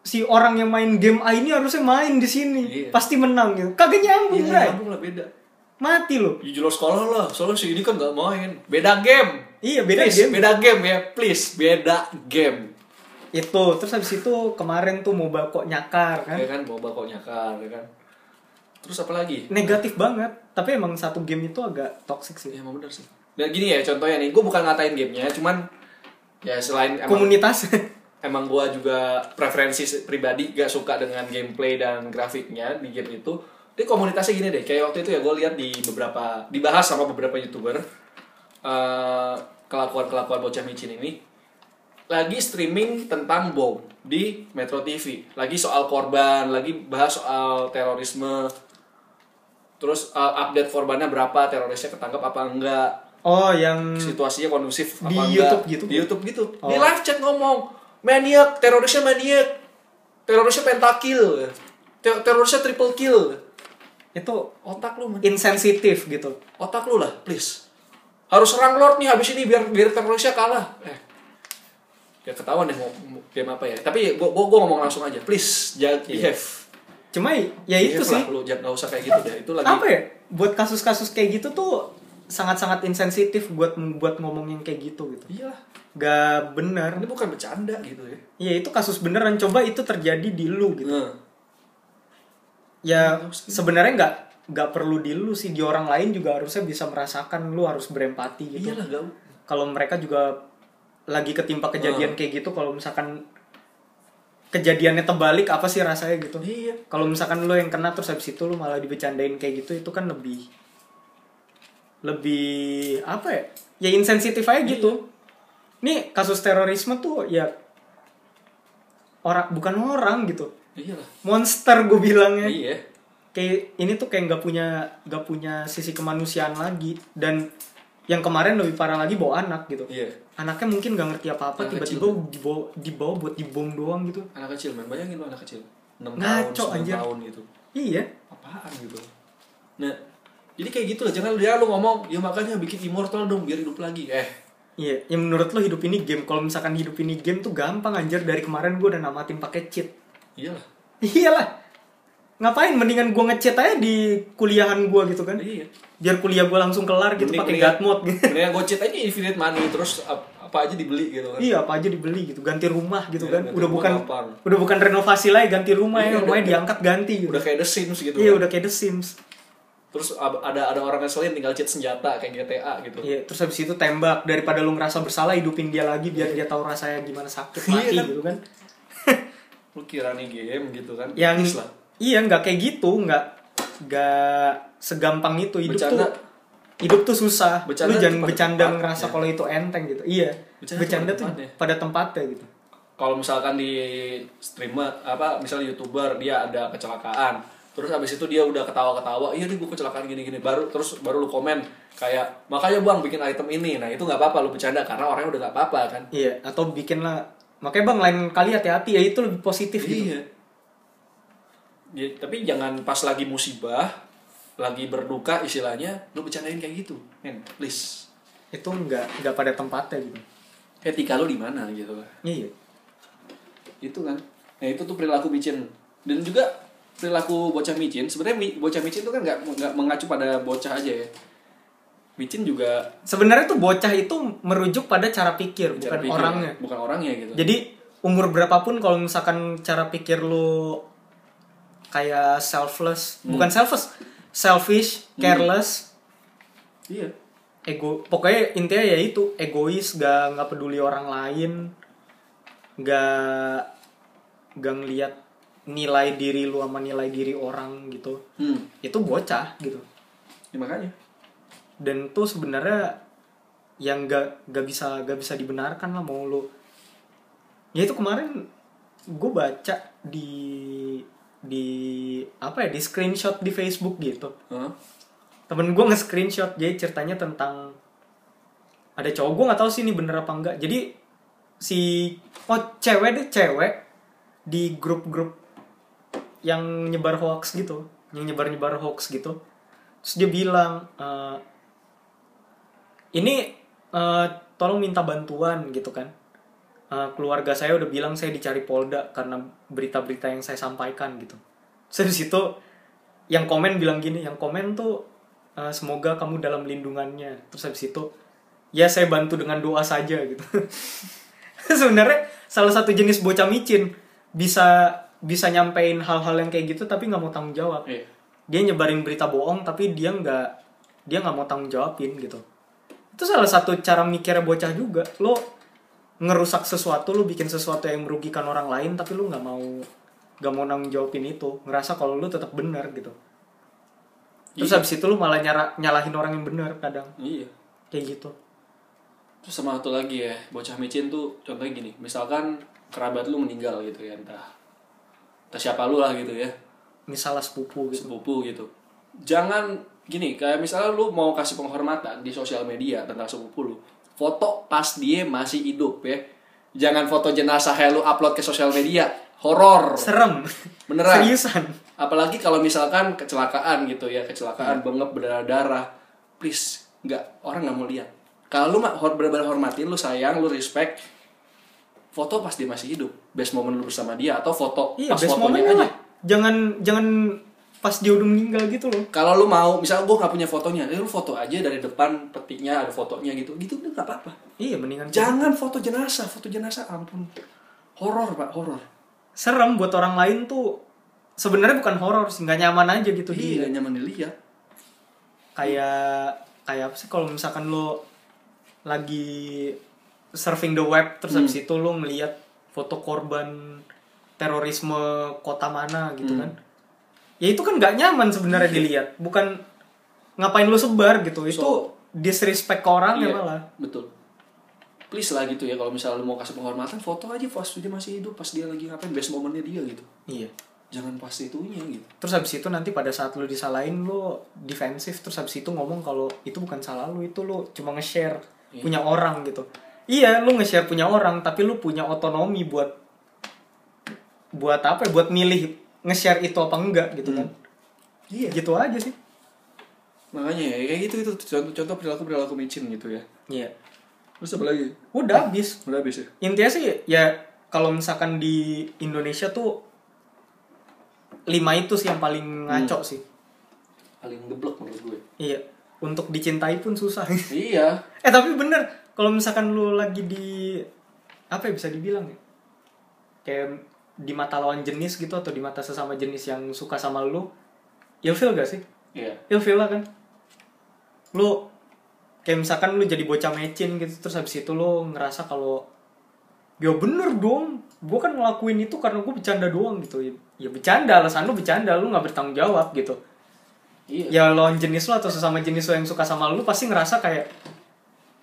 si orang yang main game A ini harusnya main di sini. Iya. Pasti menang gitu. Kagak nyambung, Iya, nyambung lah beda. Mati loh. Ya jelas sekolah lah, soalnya si ini kan gak main. Beda game. Iya, beda Please, game. Beda game ya, please. Beda game. Itu, terus habis itu kemarin tuh mau kok nyakar kan. Ya kan, bawa kok nyakar, ya kan. Terus apa lagi? Negatif banget. Tapi emang satu game itu agak toxic sih. Ya emang bener sih. Dan gini ya, contohnya nih, gue bukan ngatain gamenya, cuman ya selain emang, Komunitas. <laughs> emang gue juga preferensi pribadi gak suka dengan gameplay dan grafiknya di game itu. Dia komunitasnya gini deh, kayak waktu itu ya gue lihat di beberapa dibahas sama beberapa youtuber eh, kelakuan-kelakuan bocah micin ini lagi streaming tentang bom di Metro TV, lagi soal korban, lagi bahas soal terorisme, terus uh, update korbannya berapa, terorisnya ketangkap apa enggak, oh, yang situasinya kondusif apa Di enggak. YouTube gitu? Di YouTube gitu. Oh. Di live chat ngomong, maniak, terorisnya maniak, terorisnya pentakill, Ter- terorisnya triple kill. itu Otak lu, man. insensitif gitu. otak lu lah, please. Harus serang Lord nih habis ini biar biar terorisnya kalah. Eh. Ya ketahuan deh mau game apa ya. Tapi gua gua, gua ngomong langsung aja, please jangan behave. Cuma ya itu Behave sih. lah, lu jangan usah kayak gitu deh. Itu lagi Apa ya? Buat kasus-kasus kayak gitu tuh sangat-sangat insensitif buat buat ngomong yang kayak gitu gitu. Iyalah, Gak benar. ini bukan bercanda gitu ya. Iya itu kasus beneran. Coba itu terjadi di lu gitu. Nah, Ya sebenarnya nggak nggak perlu di lu sih di orang lain juga harusnya bisa merasakan lu harus berempati gitu. iyalah gak Kalau mereka juga lagi ketimpa kejadian kayak gitu, kalau misalkan kejadiannya terbalik apa sih rasanya gitu? Iya. Kalau misalkan lu yang kena terus habis itu lu malah dibecandain kayak gitu itu kan lebih lebih apa ya? Ya insensitif aja gitu. Nih kasus terorisme tuh ya orang bukan orang gitu. Iyalah. Monster gue bilangnya. Iya. Kayak ini tuh kayak nggak punya nggak punya sisi kemanusiaan lagi dan yang kemarin lebih parah lagi bawa anak gitu. Iya. Anaknya mungkin nggak ngerti apa-apa Anak tiba-tiba dibawa dibawa buat dibom doang gitu. Anak kecil, man. Bayangin lu anak kecil. 6 tahun, Ngaco, 9 anjir. tahun gitu. Iya. apaan gitu nah jadi kayak gitu lah jangan dia lu ngomong ya makanya bikin immortal dong biar hidup lagi eh Iya, ya menurut lo hidup ini game. Kalau misalkan hidup ini game tuh gampang anjir dari kemarin gue udah namatin pakai cheat. iyalah Iyalah. Ngapain mendingan gue ngechat aja di kuliahan gue gitu kan. iya Biar kuliah gue langsung kelar gitu pakai god mode gitu. mendingan gue cheat aja infinite money terus ap- apa aja dibeli gitu kan Iya, apa aja dibeli gitu, ganti rumah gitu Iya, kan. Udah bukan gampang. udah bukan renovasi lagi, ganti rumah Iya, ya, rumahnya udah- diangkat ganti gitu. udah kayak The Sims gitu Iya, kan. udah kayak The Sims. terus ada ada orang ngeselin tinggal cheat senjata kayak GTA gitu Iya, terus habis itu tembak daripada lu ngerasa bersalah hidupin dia lagi biar dia tahu rasanya gimana sakit <laughs> Iya mati kan? gitu kan. lu kira nih game gitu kan Yang iya nggak kayak gitu, nggak nggak segampang itu hidup Bercanda. tuh hidup tuh susah. Bercanda lu jangan bercanda ngerasa kalau itu enteng gitu. Iya. Bercanda Bercanda, tuh tempatnya. pada tempatnya gitu. kalau misalkan di streamer apa misalnya youtuber dia ada kecelakaan terus habis itu dia udah ketawa-ketawa iya nih gue kecelakaan gini-gini baru terus baru lu komen kayak makanya bang bikin item ini nah itu nggak apa-apa lu bercanda karena orangnya udah nggak apa-apa kan Iya, atau bikin lah makanya bang lain kali hati-hati ya itu lebih positif gitu. Ya, tapi jangan pas lagi musibah lagi berduka istilahnya lu bercandain kayak gitu men please Itu nggak nggak pada tempatnya gitu. etika lu di mana gitu Iya. itu kan nah itu tuh perilaku micin dan juga perilaku bocah micin sebenarnya mi- bocah micin itu kan nggak nggak mengacu pada bocah aja ya micin juga Sebenarnya tuh bocah itu merujuk pada cara pikir, cara bukan pikir, orangnya. bukan orangnya gitu Jadi umur berapapun kalau misalkan cara pikir lu kayak selfless, Hmm. bukan selfish, selfish, careless, iya ego, pokoknya intinya ya itu egois, gak nggak peduli orang lain, gak gak ngeliat nilai diri lu sama nilai diri orang gitu. hmm. Itu bocah gitu. ya, makanya Dan tuh sebenarnya yang gak gak bisa gak bisa dibenarkan lah mau lu ya itu kemarin gue baca di di apa ya di screenshot di Facebook gitu. Hah? temen gue nge screenshot jadi ceritanya tentang ada cowok. Gue nggak tahu sih ini bener apa enggak jadi si oh cewek deh cewek di grup-grup yang nyebar hoax gitu yang nyebar nyebar hoax gitu. Terus dia bilang eh, ini eh, tolong minta bantuan gitu kan Eh, keluarga saya udah bilang saya dicari Polda karena berita-berita yang saya sampaikan gitu. Terus dari situ yang komen bilang gini yang komen tuh eh, semoga kamu dalam lindungannya. Terus habis itu ya saya bantu dengan doa saja gitu. <laughs> Sebenarnya salah satu jenis bocah micin bisa bisa nyampein hal-hal yang kayak gitu tapi nggak mau tanggung jawab. Iya. Dia nyebarin berita bohong tapi dia nggak dia nggak mau tanggung jawabin gitu. Itu salah satu cara mikirnya bocah juga. Lo ngerusak sesuatu lo bikin sesuatu yang merugikan orang lain tapi lo nggak mau nggak mau nanggung jawabin itu. Ngerasa kalau lo tetap benar gitu. Terus Iya. habis itu lo malah nyara, nyalahin orang yang benar kadang. Iya. Kayak gitu. Terus sama satu lagi ya bocah micin tuh contohnya gini. Misalkan kerabat lu meninggal gitu ya entah entah siapa lu lah gitu ya. Misalnya sepupu gitu. Sepupu gitu. Jangan gini kayak misalnya lu mau kasih penghormatan di sosial media tentang sepupu lu foto pas dia masih hidup ya. Jangan foto jenazah lu upload ke sosial media. Horor. Serem. Beneran. seriusan. Apalagi kalau misalkan kecelakaan gitu ya kecelakaan bengep berdarah darah. Please nggak orang nggak mau lihat. Kalau lu mah benar-benar hormatin lu sayang lu respect foto pas dia masih hidup. Best moment lu bersama dia atau foto iya pas best fotonya aja. lah. Jangan jangan pas dia udah meninggal gitu loh. Kalau lu mau misal gue nggak punya fotonya ya lu foto aja dari depan petiknya ada fotonya gitu. Gitu udah nggak apa-apa. Iya mendingan jangan foto jenazah foto jenazah ampun. Horor pak horor. Serem buat orang lain tuh. Sebenarnya bukan horor sih nggak nyaman aja gitu iya dia. nggak nyaman dilihat. Kayak kayak apa sih kalau misalkan lo lagi surfing the web terus Hmm. habis itu lo ngeliat foto korban terorisme kota mana gitu Hmm. kan ya itu kan nggak nyaman sebenarnya dilihat. Bukan ngapain lo sebar gitu. Itu So- disrespect ke orang ya Iya, malah betul. Please lah gitu ya kalau misalnya lu mau kasih penghormatan foto aja pas dia masih hidup pas dia lagi ngapain best momennya dia gitu. Iya. Jangan pas itunya gitu. Terus habis itu nanti pada saat lu disalahin lu defensif. Terus habis itu ngomong kalau itu bukan salah lu itu lu cuma nge-share Iya. punya orang gitu. Iya lu nge-share punya orang tapi lu punya otonomi buat buat apa ya? Buat milih nge-share itu apa enggak gitu kan. Iya. Gitu aja sih. Makanya ya kayak gitu itu contoh-contoh perilaku perilaku micin gitu ya. Iya. Terus apa lagi? Udah habis. Udah habis ya? Intinya sih ya kalau misalkan di Indonesia tuh lima itu sih yang paling ngaco sih. Paling geblek menurut gue. Iya. Untuk dicintai pun susah. <laughs> Iya. Eh tapi bener kalau misalkan lu lagi di apa ya bisa dibilang ya? Kayak di mata lawan jenis gitu atau di mata sesama jenis yang suka sama lu ilfil gak sih Iya. ilfil lah kan lu kayak misalkan lu jadi bocah mecin gitu terus habis itu lu ngerasa kalau ya bener dong gue kan ngelakuin itu karena gue bercanda doang gitu ya, ya bercanda alasan lu bercanda lu nggak bertanggung jawab gitu Iya. ya lawan jenis lo atau sesama jenis lo yang suka sama lu pasti ngerasa kayak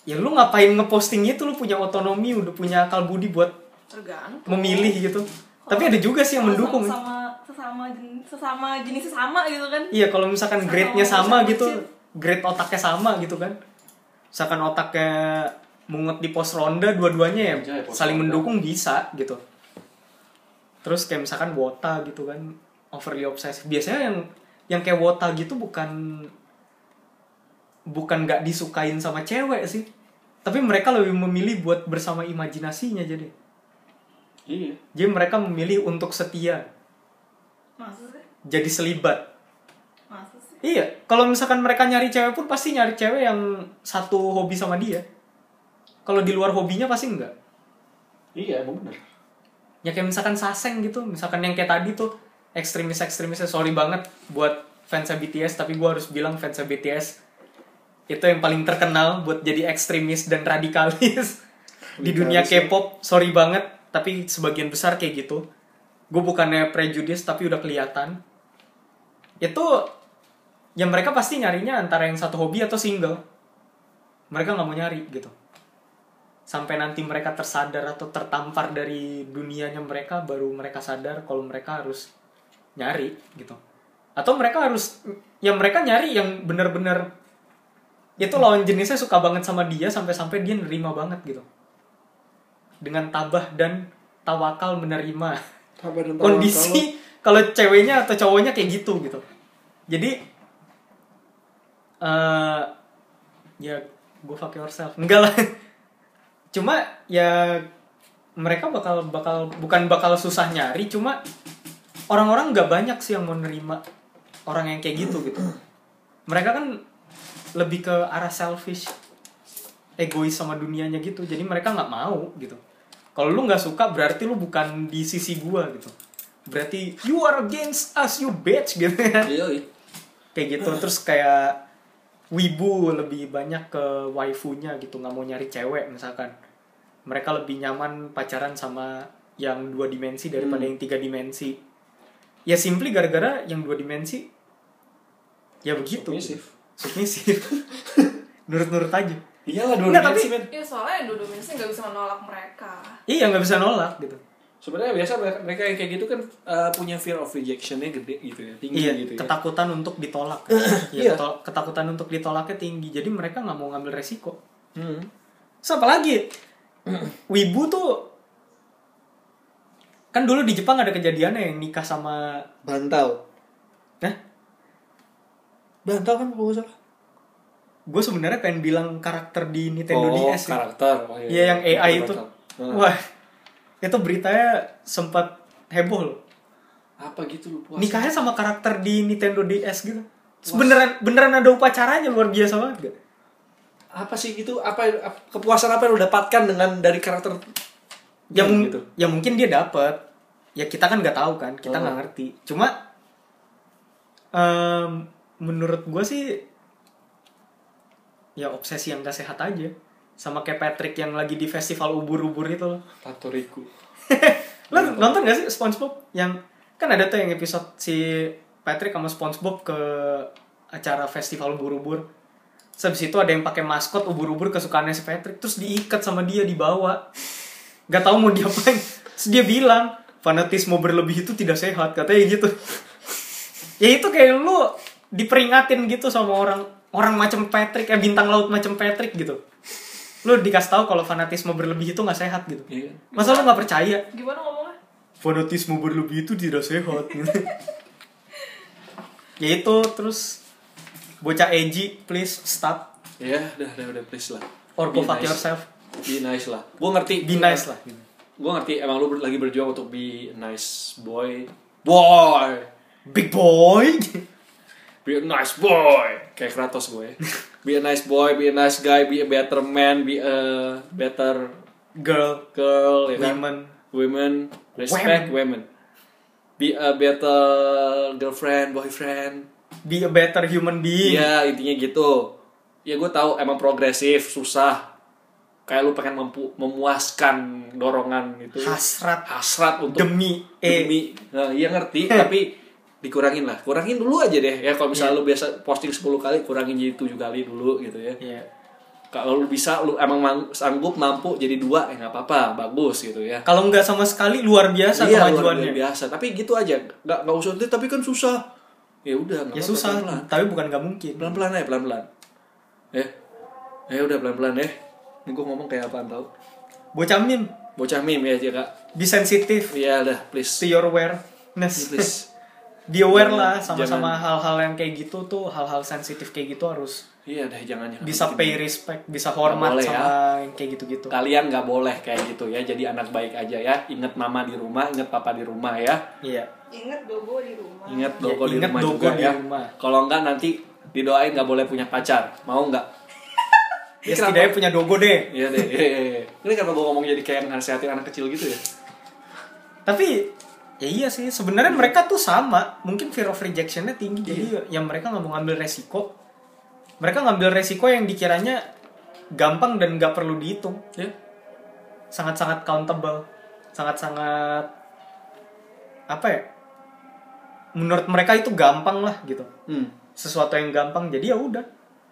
ya lu ngapain ngeposting itu lu punya otonomi udah punya akal budi buat Tergantung. memilih gitu tapi ada juga sih yang mendukung sama sesama jenis sesama jenis sesama gitu kan. iya kalau misalkan Sama grade-nya sama sama gitu kecil. grade otaknya sama gitu kan misalkan otaknya mungut di pos ronda dua-duanya ya pos saling ronda. mendukung bisa gitu terus kayak misalkan wota gitu kan overly obsessive biasanya yang yang kayak wota gitu bukan bukan nggak disukain sama cewek sih tapi mereka lebih memilih buat bersama imajinasinya jadi Iya. jadi mereka memilih untuk setia Masa sih? jadi selibat Masa sih? Iya, kalau misalkan mereka nyari cewek pun pasti nyari cewek yang satu hobi sama dia. Kalau di luar hobinya pasti enggak. Iya, emang bener. Ya kayak misalkan Saseng gitu, misalkan yang kayak tadi tuh ekstremis-ekstremisnya sorry banget buat fans BTS, tapi gua harus bilang fans BTS itu yang paling terkenal buat jadi ekstremis dan radikalis <laughs> di dunia ya. K-pop. Sorry banget, tapi sebagian besar kayak gitu. Gue bukannya prejudice tapi udah kelihatan. Itu ya mereka pasti nyarinya antara yang satu hobi atau single. Mereka nggak mau nyari gitu. Sampai nanti mereka tersadar atau tertampar dari dunianya mereka baru mereka sadar kalau mereka harus nyari gitu. Atau mereka harus ya mereka nyari yang bener-bener itu lawan jenisnya suka banget sama dia sampai-sampai dia nerima banget gitu. Dengan tabah dan tawakal menerima. Sabar dan kondisi kalau ceweknya atau cowoknya kayak gitu gitu. Jadi eh ya gue fuck yourself. Enggak lah. <laughs> Cuma ya mereka bakal bakal bukan bakal susah nyari cuma orang-orang nggak banyak sih yang mau nerima orang yang kayak gitu gitu. Mereka kan lebih ke arah selfish egois sama dunianya gitu. Jadi mereka nggak mau gitu kalau lu nggak suka berarti lu bukan di sisi gua gitu. Berarti you are against us you bitch gitu iya. kayak gitu terus kayak wibu lebih banyak ke waifunya gitu nggak mau nyari cewek misalkan. Mereka lebih nyaman pacaran sama yang dua dimensi daripada Hmm. yang tiga dimensi. Ya simply gara-gara yang dua dimensi ya begitu. Submisif. submisif <laughs> nurut-nurut aja Iyalah dua dimensi, tapi- men. Ya soalnya yang dua dominasi nggak bisa menolak mereka. iya nggak bisa nolak gitu Sebenarnya biasa mereka, yang kayak gitu kan uh, punya fear of rejectionnya gede gitu ya, tinggi iya gitu ya. ketakutan untuk ditolak <laughs> Iya. Iya, ketol- ketakutan untuk ditolaknya tinggi jadi mereka nggak mau ngambil resiko Hmm. Terus apa lagi? Wibu tuh kan dulu di Jepang ada kejadian yang nikah sama Bantal. nah Bantal kan kalau salah. Gue sebenarnya pengen bilang karakter di Nintendo oh, DS ya. karakter. Oh, Iya yang AI itu. Bantal. Nah, Wah, itu beritanya sempat heboh loh. Apa gitu lu puasa? Nikahnya sama karakter di Nintendo DS gitu. Beneran beneran ada upacaranya luar biasa banget gak? Apa sih itu? Apa ap- kepuasan apa yang lu dapatkan dengan dari karakter Ya, mung- gitu? ya mungkin dia dapet. Ya kita kan nggak tahu kan, kita Oh. nggak ngerti. Cuma em, menurut gue sih ya obsesi yang gak sehat aja. Sama kayak Patrick yang lagi di festival ubur-ubur itu loh. <laughs> Tatoriku. Lo nonton gak sih SpongeBob yang kan ada tuh yang episode si Patrick sama SpongeBob ke acara festival ubur-ubur. Habis itu ada yang pakai maskot ubur-ubur kesukaannya si Patrick terus diikat sama dia dibawa. Gak tahu mau diapain. Terus dia bilang fanatisme berlebih itu tidak sehat katanya gitu. <laughs> ya itu kayak lu diperingatin gitu sama orang orang macam Patrick ya bintang laut macam Patrick gitu. Lu dikasih tahu kalau fanatisme berlebih itu nggak sehat gitu. Iya. Masa lu nggak percaya? Gimana ngomongnya? fanatisme berlebih itu tidak sehat gitu. <laughs> ya itu terus bocah edgy please stop Ya, udah, udah, udah, please lah. or go Be fuck nice. yourself Be nice lah. Gue ngerti. be nice lah gitu. Gue ngerti emang lu ber- lagi berjuang untuk be nice boy. Boy! big boy Be a nice boy! Kayak Kratos gue. <laughs> be a nice boy be a nice guy be a better man be a better girl girl ya kan? women women respect women be a better girlfriend boyfriend be a better human being Iya intinya gitu. Ya gue tahu emang progresif, susah. Kayak lu pengen mempu- memuaskan dorongan gitu. hasrat Hasrat untuk demi eh demi. Nah, iya ngerti, <laughs> tapi dikurangin lah. Kurangin dulu aja deh. Ya kalau misalnya lu biasa posting 10 kali, kurangin jadi 7 kali dulu gitu ya. Iya. Kalau lu bisa lu emang mang- sanggup mampu jadi dua ya nggak apa-apa, bagus gitu ya. kalau nggak sama sekali luar biasa Iya, luar kemajuannya biasa. Tapi gitu aja. Nggak nggak usah "Deh, tapi kan susah. Ya udah, ya susah pelan-pelan. tapi bukan nggak mungkin pelan-pelan aja pelan-pelan ya ya udah pelan-pelan ya ini gue ngomong kayak apaan tau bocah mim bocah meme ya aja kak be sensitive iya udah please to your awareness please <laughs> be aware lah sama-sama hal-hal yang kayak gitu tuh hal-hal sensitif kayak gitu harus iya deh jangan jangan bisa pay respect bisa hormat boleh ya. sama yang kayak gitu-gitu kalian nggak boleh kayak gitu ya jadi anak baik aja ya inget mama di rumah inget papa di rumah ya iya Ingat dogo di rumah. inget Ya, dogo di inget rumah dogo juga di ya rumah. kalau enggak nanti didoain nggak boleh punya pacar mau nggak <laughs> ya setidaknya punya dogo deh Iya deh, iya, iya, iya. Ini kenapa gue ngomong jadi kayak nasihatin anak kecil gitu ya? tapi ya iya sih sebenarnya mereka tuh sama. Mungkin fear of rejectionnya tinggi. Jadi yang mereka nggak mau ngambil resiko. Mereka ngambil resiko yang dikiranya gampang dan nggak perlu dihitung. Ya, sangat-sangat countable. Sangat-sangat apa ya? Menurut mereka itu gampang lah gitu. Hmm, sesuatu yang gampang jadi ya udah.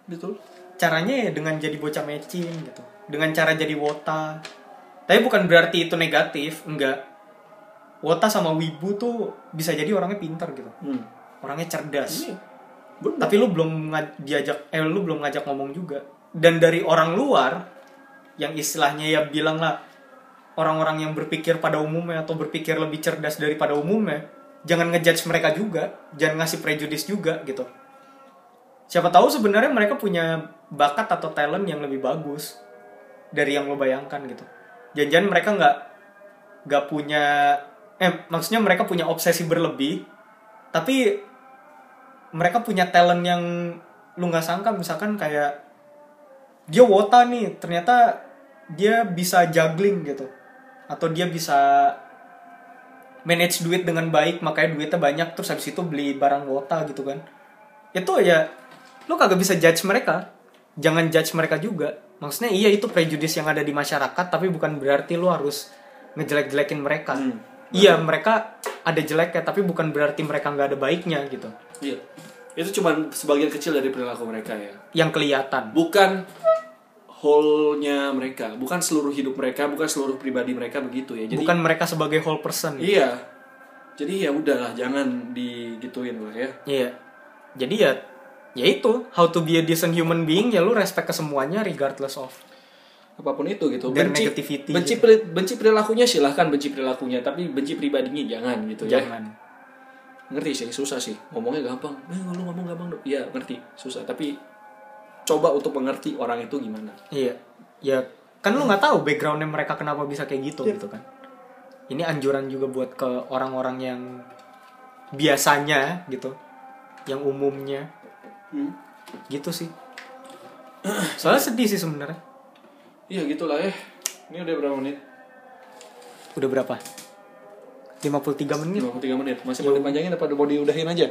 Betul. caranya ya dengan jadi bocah matching gitu. Dengan cara jadi wota. Tapi bukan berarti itu negatif enggak wota sama wibu tuh bisa jadi orangnya pinter gitu. Hmm. orangnya cerdas. Iya, bener. tapi lu belum diajak eh lu belum ngajak ngomong juga. Dan dari orang luar yang istilahnya ya bilang lah orang-orang yang berpikir pada umumnya atau berpikir lebih cerdas daripada umumnya jangan ngejudge mereka juga jangan ngasih prejudice juga gitu. Siapa tahu sebenarnya mereka punya bakat atau talent yang lebih bagus dari yang lo bayangkan gitu. Jangan-jangan mereka nggak nggak punya eh maksudnya mereka punya obsesi berlebih tapi mereka punya talent yang lu nggak sangka. Misalkan kayak dia wota nih ternyata dia bisa juggling gitu. Atau dia bisa manage duit dengan baik makanya duitnya banyak terus habis itu beli barang wota gitu kan. Itu ya lu kagak bisa judge mereka. Jangan judge mereka juga. Maksudnya iya itu prejudice yang ada di masyarakat tapi bukan berarti lu harus ngejelek-jelekin mereka. Hmm. Iya mereka ada jeleknya tapi bukan berarti mereka nggak ada baiknya gitu Iya. Itu cuma sebagian kecil dari perilaku mereka ya. yang kelihatan Bukan whole-nya mereka, bukan seluruh hidup mereka, bukan seluruh pribadi mereka begitu ya. Jadi bukan mereka sebagai whole person iya. Jadi ya udahlah, jangan digituin lah ya. Iya. Jadi ya ya itu how to be a decent human being ya lu respect ke semuanya regardless of Apa pun itu gitu. Their Benci negativity benci, gitu. benci perilakunya silahkan benci perilakunya, tapi benci pribadinya jangan gitu ya. jangan. ngerti sih susah sih ngomongnya gampang eh lu ngomong gampang dong iya ngerti susah tapi coba untuk mengerti orang itu gimana Iya. Ya kan lu nggak tahu backgroundnya mereka kenapa bisa kayak gitu Iya. gitu kan. Ini anjuran juga buat ke orang-orang yang biasanya gitu, yang umumnya hmm. gitu sih. Soalnya sedih sih sebenarnya. Iya gitulah eh ini udah berapa menit Udah berapa? 53 menit. 53 menit masih mau dipanjangin apa mau diudahin aja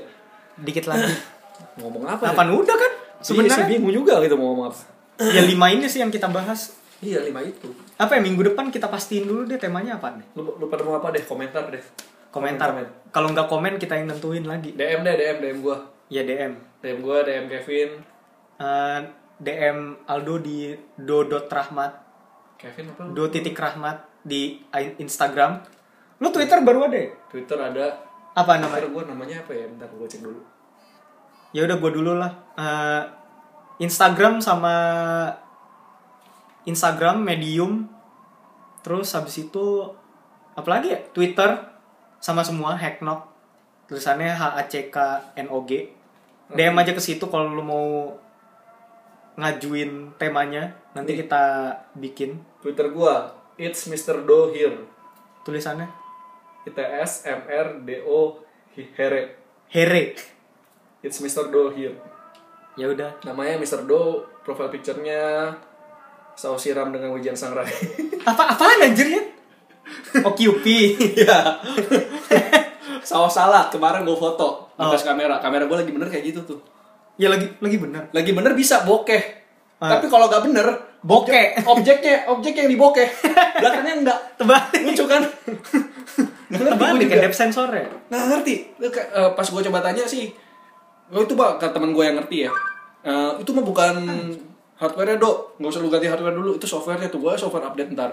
Dikit lagi. <laughs> ngomong apa Kapan udah kan? sebenarnya Sebenarnya bingung juga gitu mau ngomong apa <clears throat> ya lima ini sih yang kita bahas. iya lima itu Apa ya minggu depan kita pastiin dulu deh temanya apa nih? lu, lu pada mau apa deh komentar deh Komentar. Komen. Kalau nggak komen kita yang nentuin lagi. DM deh DM DM gua Ya DM. DM gua DM Kevin Eh, DM Aldo di do.rahmat Kevin apa do titik rahmat di Instagram. Lu Twitter baru ada ya? Twitter ada Apa Twitter namanya? gua namanya apa ya bentar gua cek dulu Ya udah gue dulu lah. Eh, Instagram sama Instagram Medium. Terus habis itu apa lagi ya? Twitter sama semua Hacknock. Tulisannya H A C K N O G. DM aja ke situ kalau lu mau ngajuin temanya. Nanti Nih. kita bikin Twitter gua it's Mr. Do here tulisannya. ITS MR DO Here Here. It's Mr. Do here ya udah Namanya Mr. Do, profile picture-nya saus siram dengan wijen sangrai. <laughs> apa apaan anjir ya oh QP <laughs> Iya. saus salad kemarin gue foto di Oh. kamera. Kamera gue lagi bener kayak gitu tuh. Ya lagi lagi bener Lagi bener bisa bokeh. Ah. Tapi kalau nggak bener, Bokeh. objek- objeknya objek yang dibokeh. Belakangnya enggak. <laughs> terbalik Lucu kan? <laughs> Terbalik juga. depth sensornya Nggak ngerti. Kayak, eh, pas gue coba tanya sih, oh itu pak, kata temen gue yang ngerti ya. Eh, itu mah bukan hardware-nya dok, nggak usah lu ganti hardware dulu, itu software-nya tuh gue software update ntar.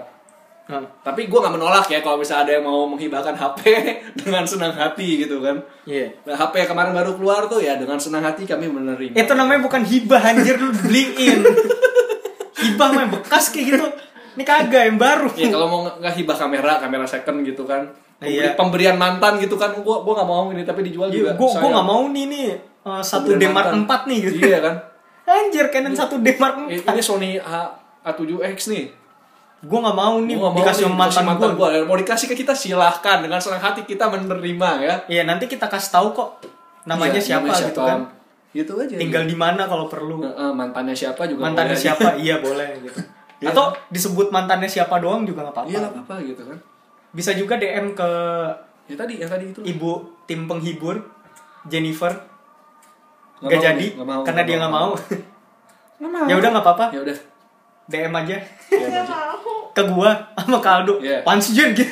Nah, Tapi gue nggak menolak ya kalau misalnya ada yang mau menghibahkan HP <laughs> dengan senang hati gitu kan. iya Nah, HP yang kemarin baru keluar tuh ya dengan senang hati kami menerima. itu namanya bukan hibah anjir lu beliin <laughs> hibah mah yang bekas kayak gitu ini kagak yang baru Ya kalau mau nggak hibah kamera, kamera second gitu kan. Pemberi- Iya. Pemberian mantan gitu kan, gua gua nggak mau ini tapi dijual juga. gue nggak mau nih nih eh, satu Pemberian D Mark mantan. 4 nih gitu Iya kan. anjir Canon satu D Mark 4 Ini Sony A A7X nih. Gue nggak mau nih Gua mau dikasih sama mantan, mantan gue. Mau dikasih ke kita silahkan dengan senang hati kita menerima ya. Iya nanti kita kasih tahu kok namanya Iya, siapa, namanya gitu kan. Gitu aja. Tinggal di mana kalau perlu. Mantannya siapa juga Mantannya boleh. siapa? <laughs> iya boleh gitu. Iya. Atau disebut mantannya siapa doang juga nggak apa-apa. Iya nggak apa-apa gitu kan. Bisa juga DM ke Ya tadi yang tadi itu. ibu tim penghibur Jennifer. Nggak Gak mau jadi nih, nggak mau, karena nggak dia nggak mau. Mau. <laughs> ya udah nggak apa-apa. Ya udah. DM aja Ya, Mas. mau. ke gua sama Kaldo. Iya. Pansi Jen gitu.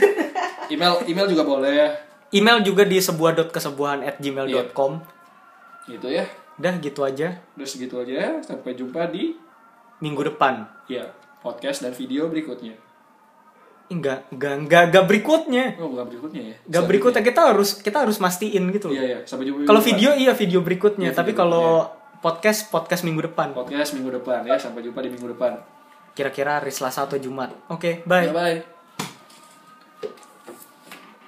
Email email juga boleh. Email juga di sebuah dot kesebuahan at gmail.com. Gitu ya. Udah gitu aja. Udah segitu aja. Sampai jumpa di Minggu depan. ya podcast dan video berikutnya. Enggak, enggak, enggak, enggak berikutnya. Oh, bukan berikutnya ya. Enggak berikutnya kita harus kita harus mastiin gitu loh. Iya, iya. Sampai jumpa. Kalau minggu video iya video berikutnya, Iya, tapi kalau podcast podcast minggu depan. podcast minggu depan ya. Sampai jumpa di minggu depan. Kira-kira hari Selasa atau Jumat. Oke, bye. Bye bye.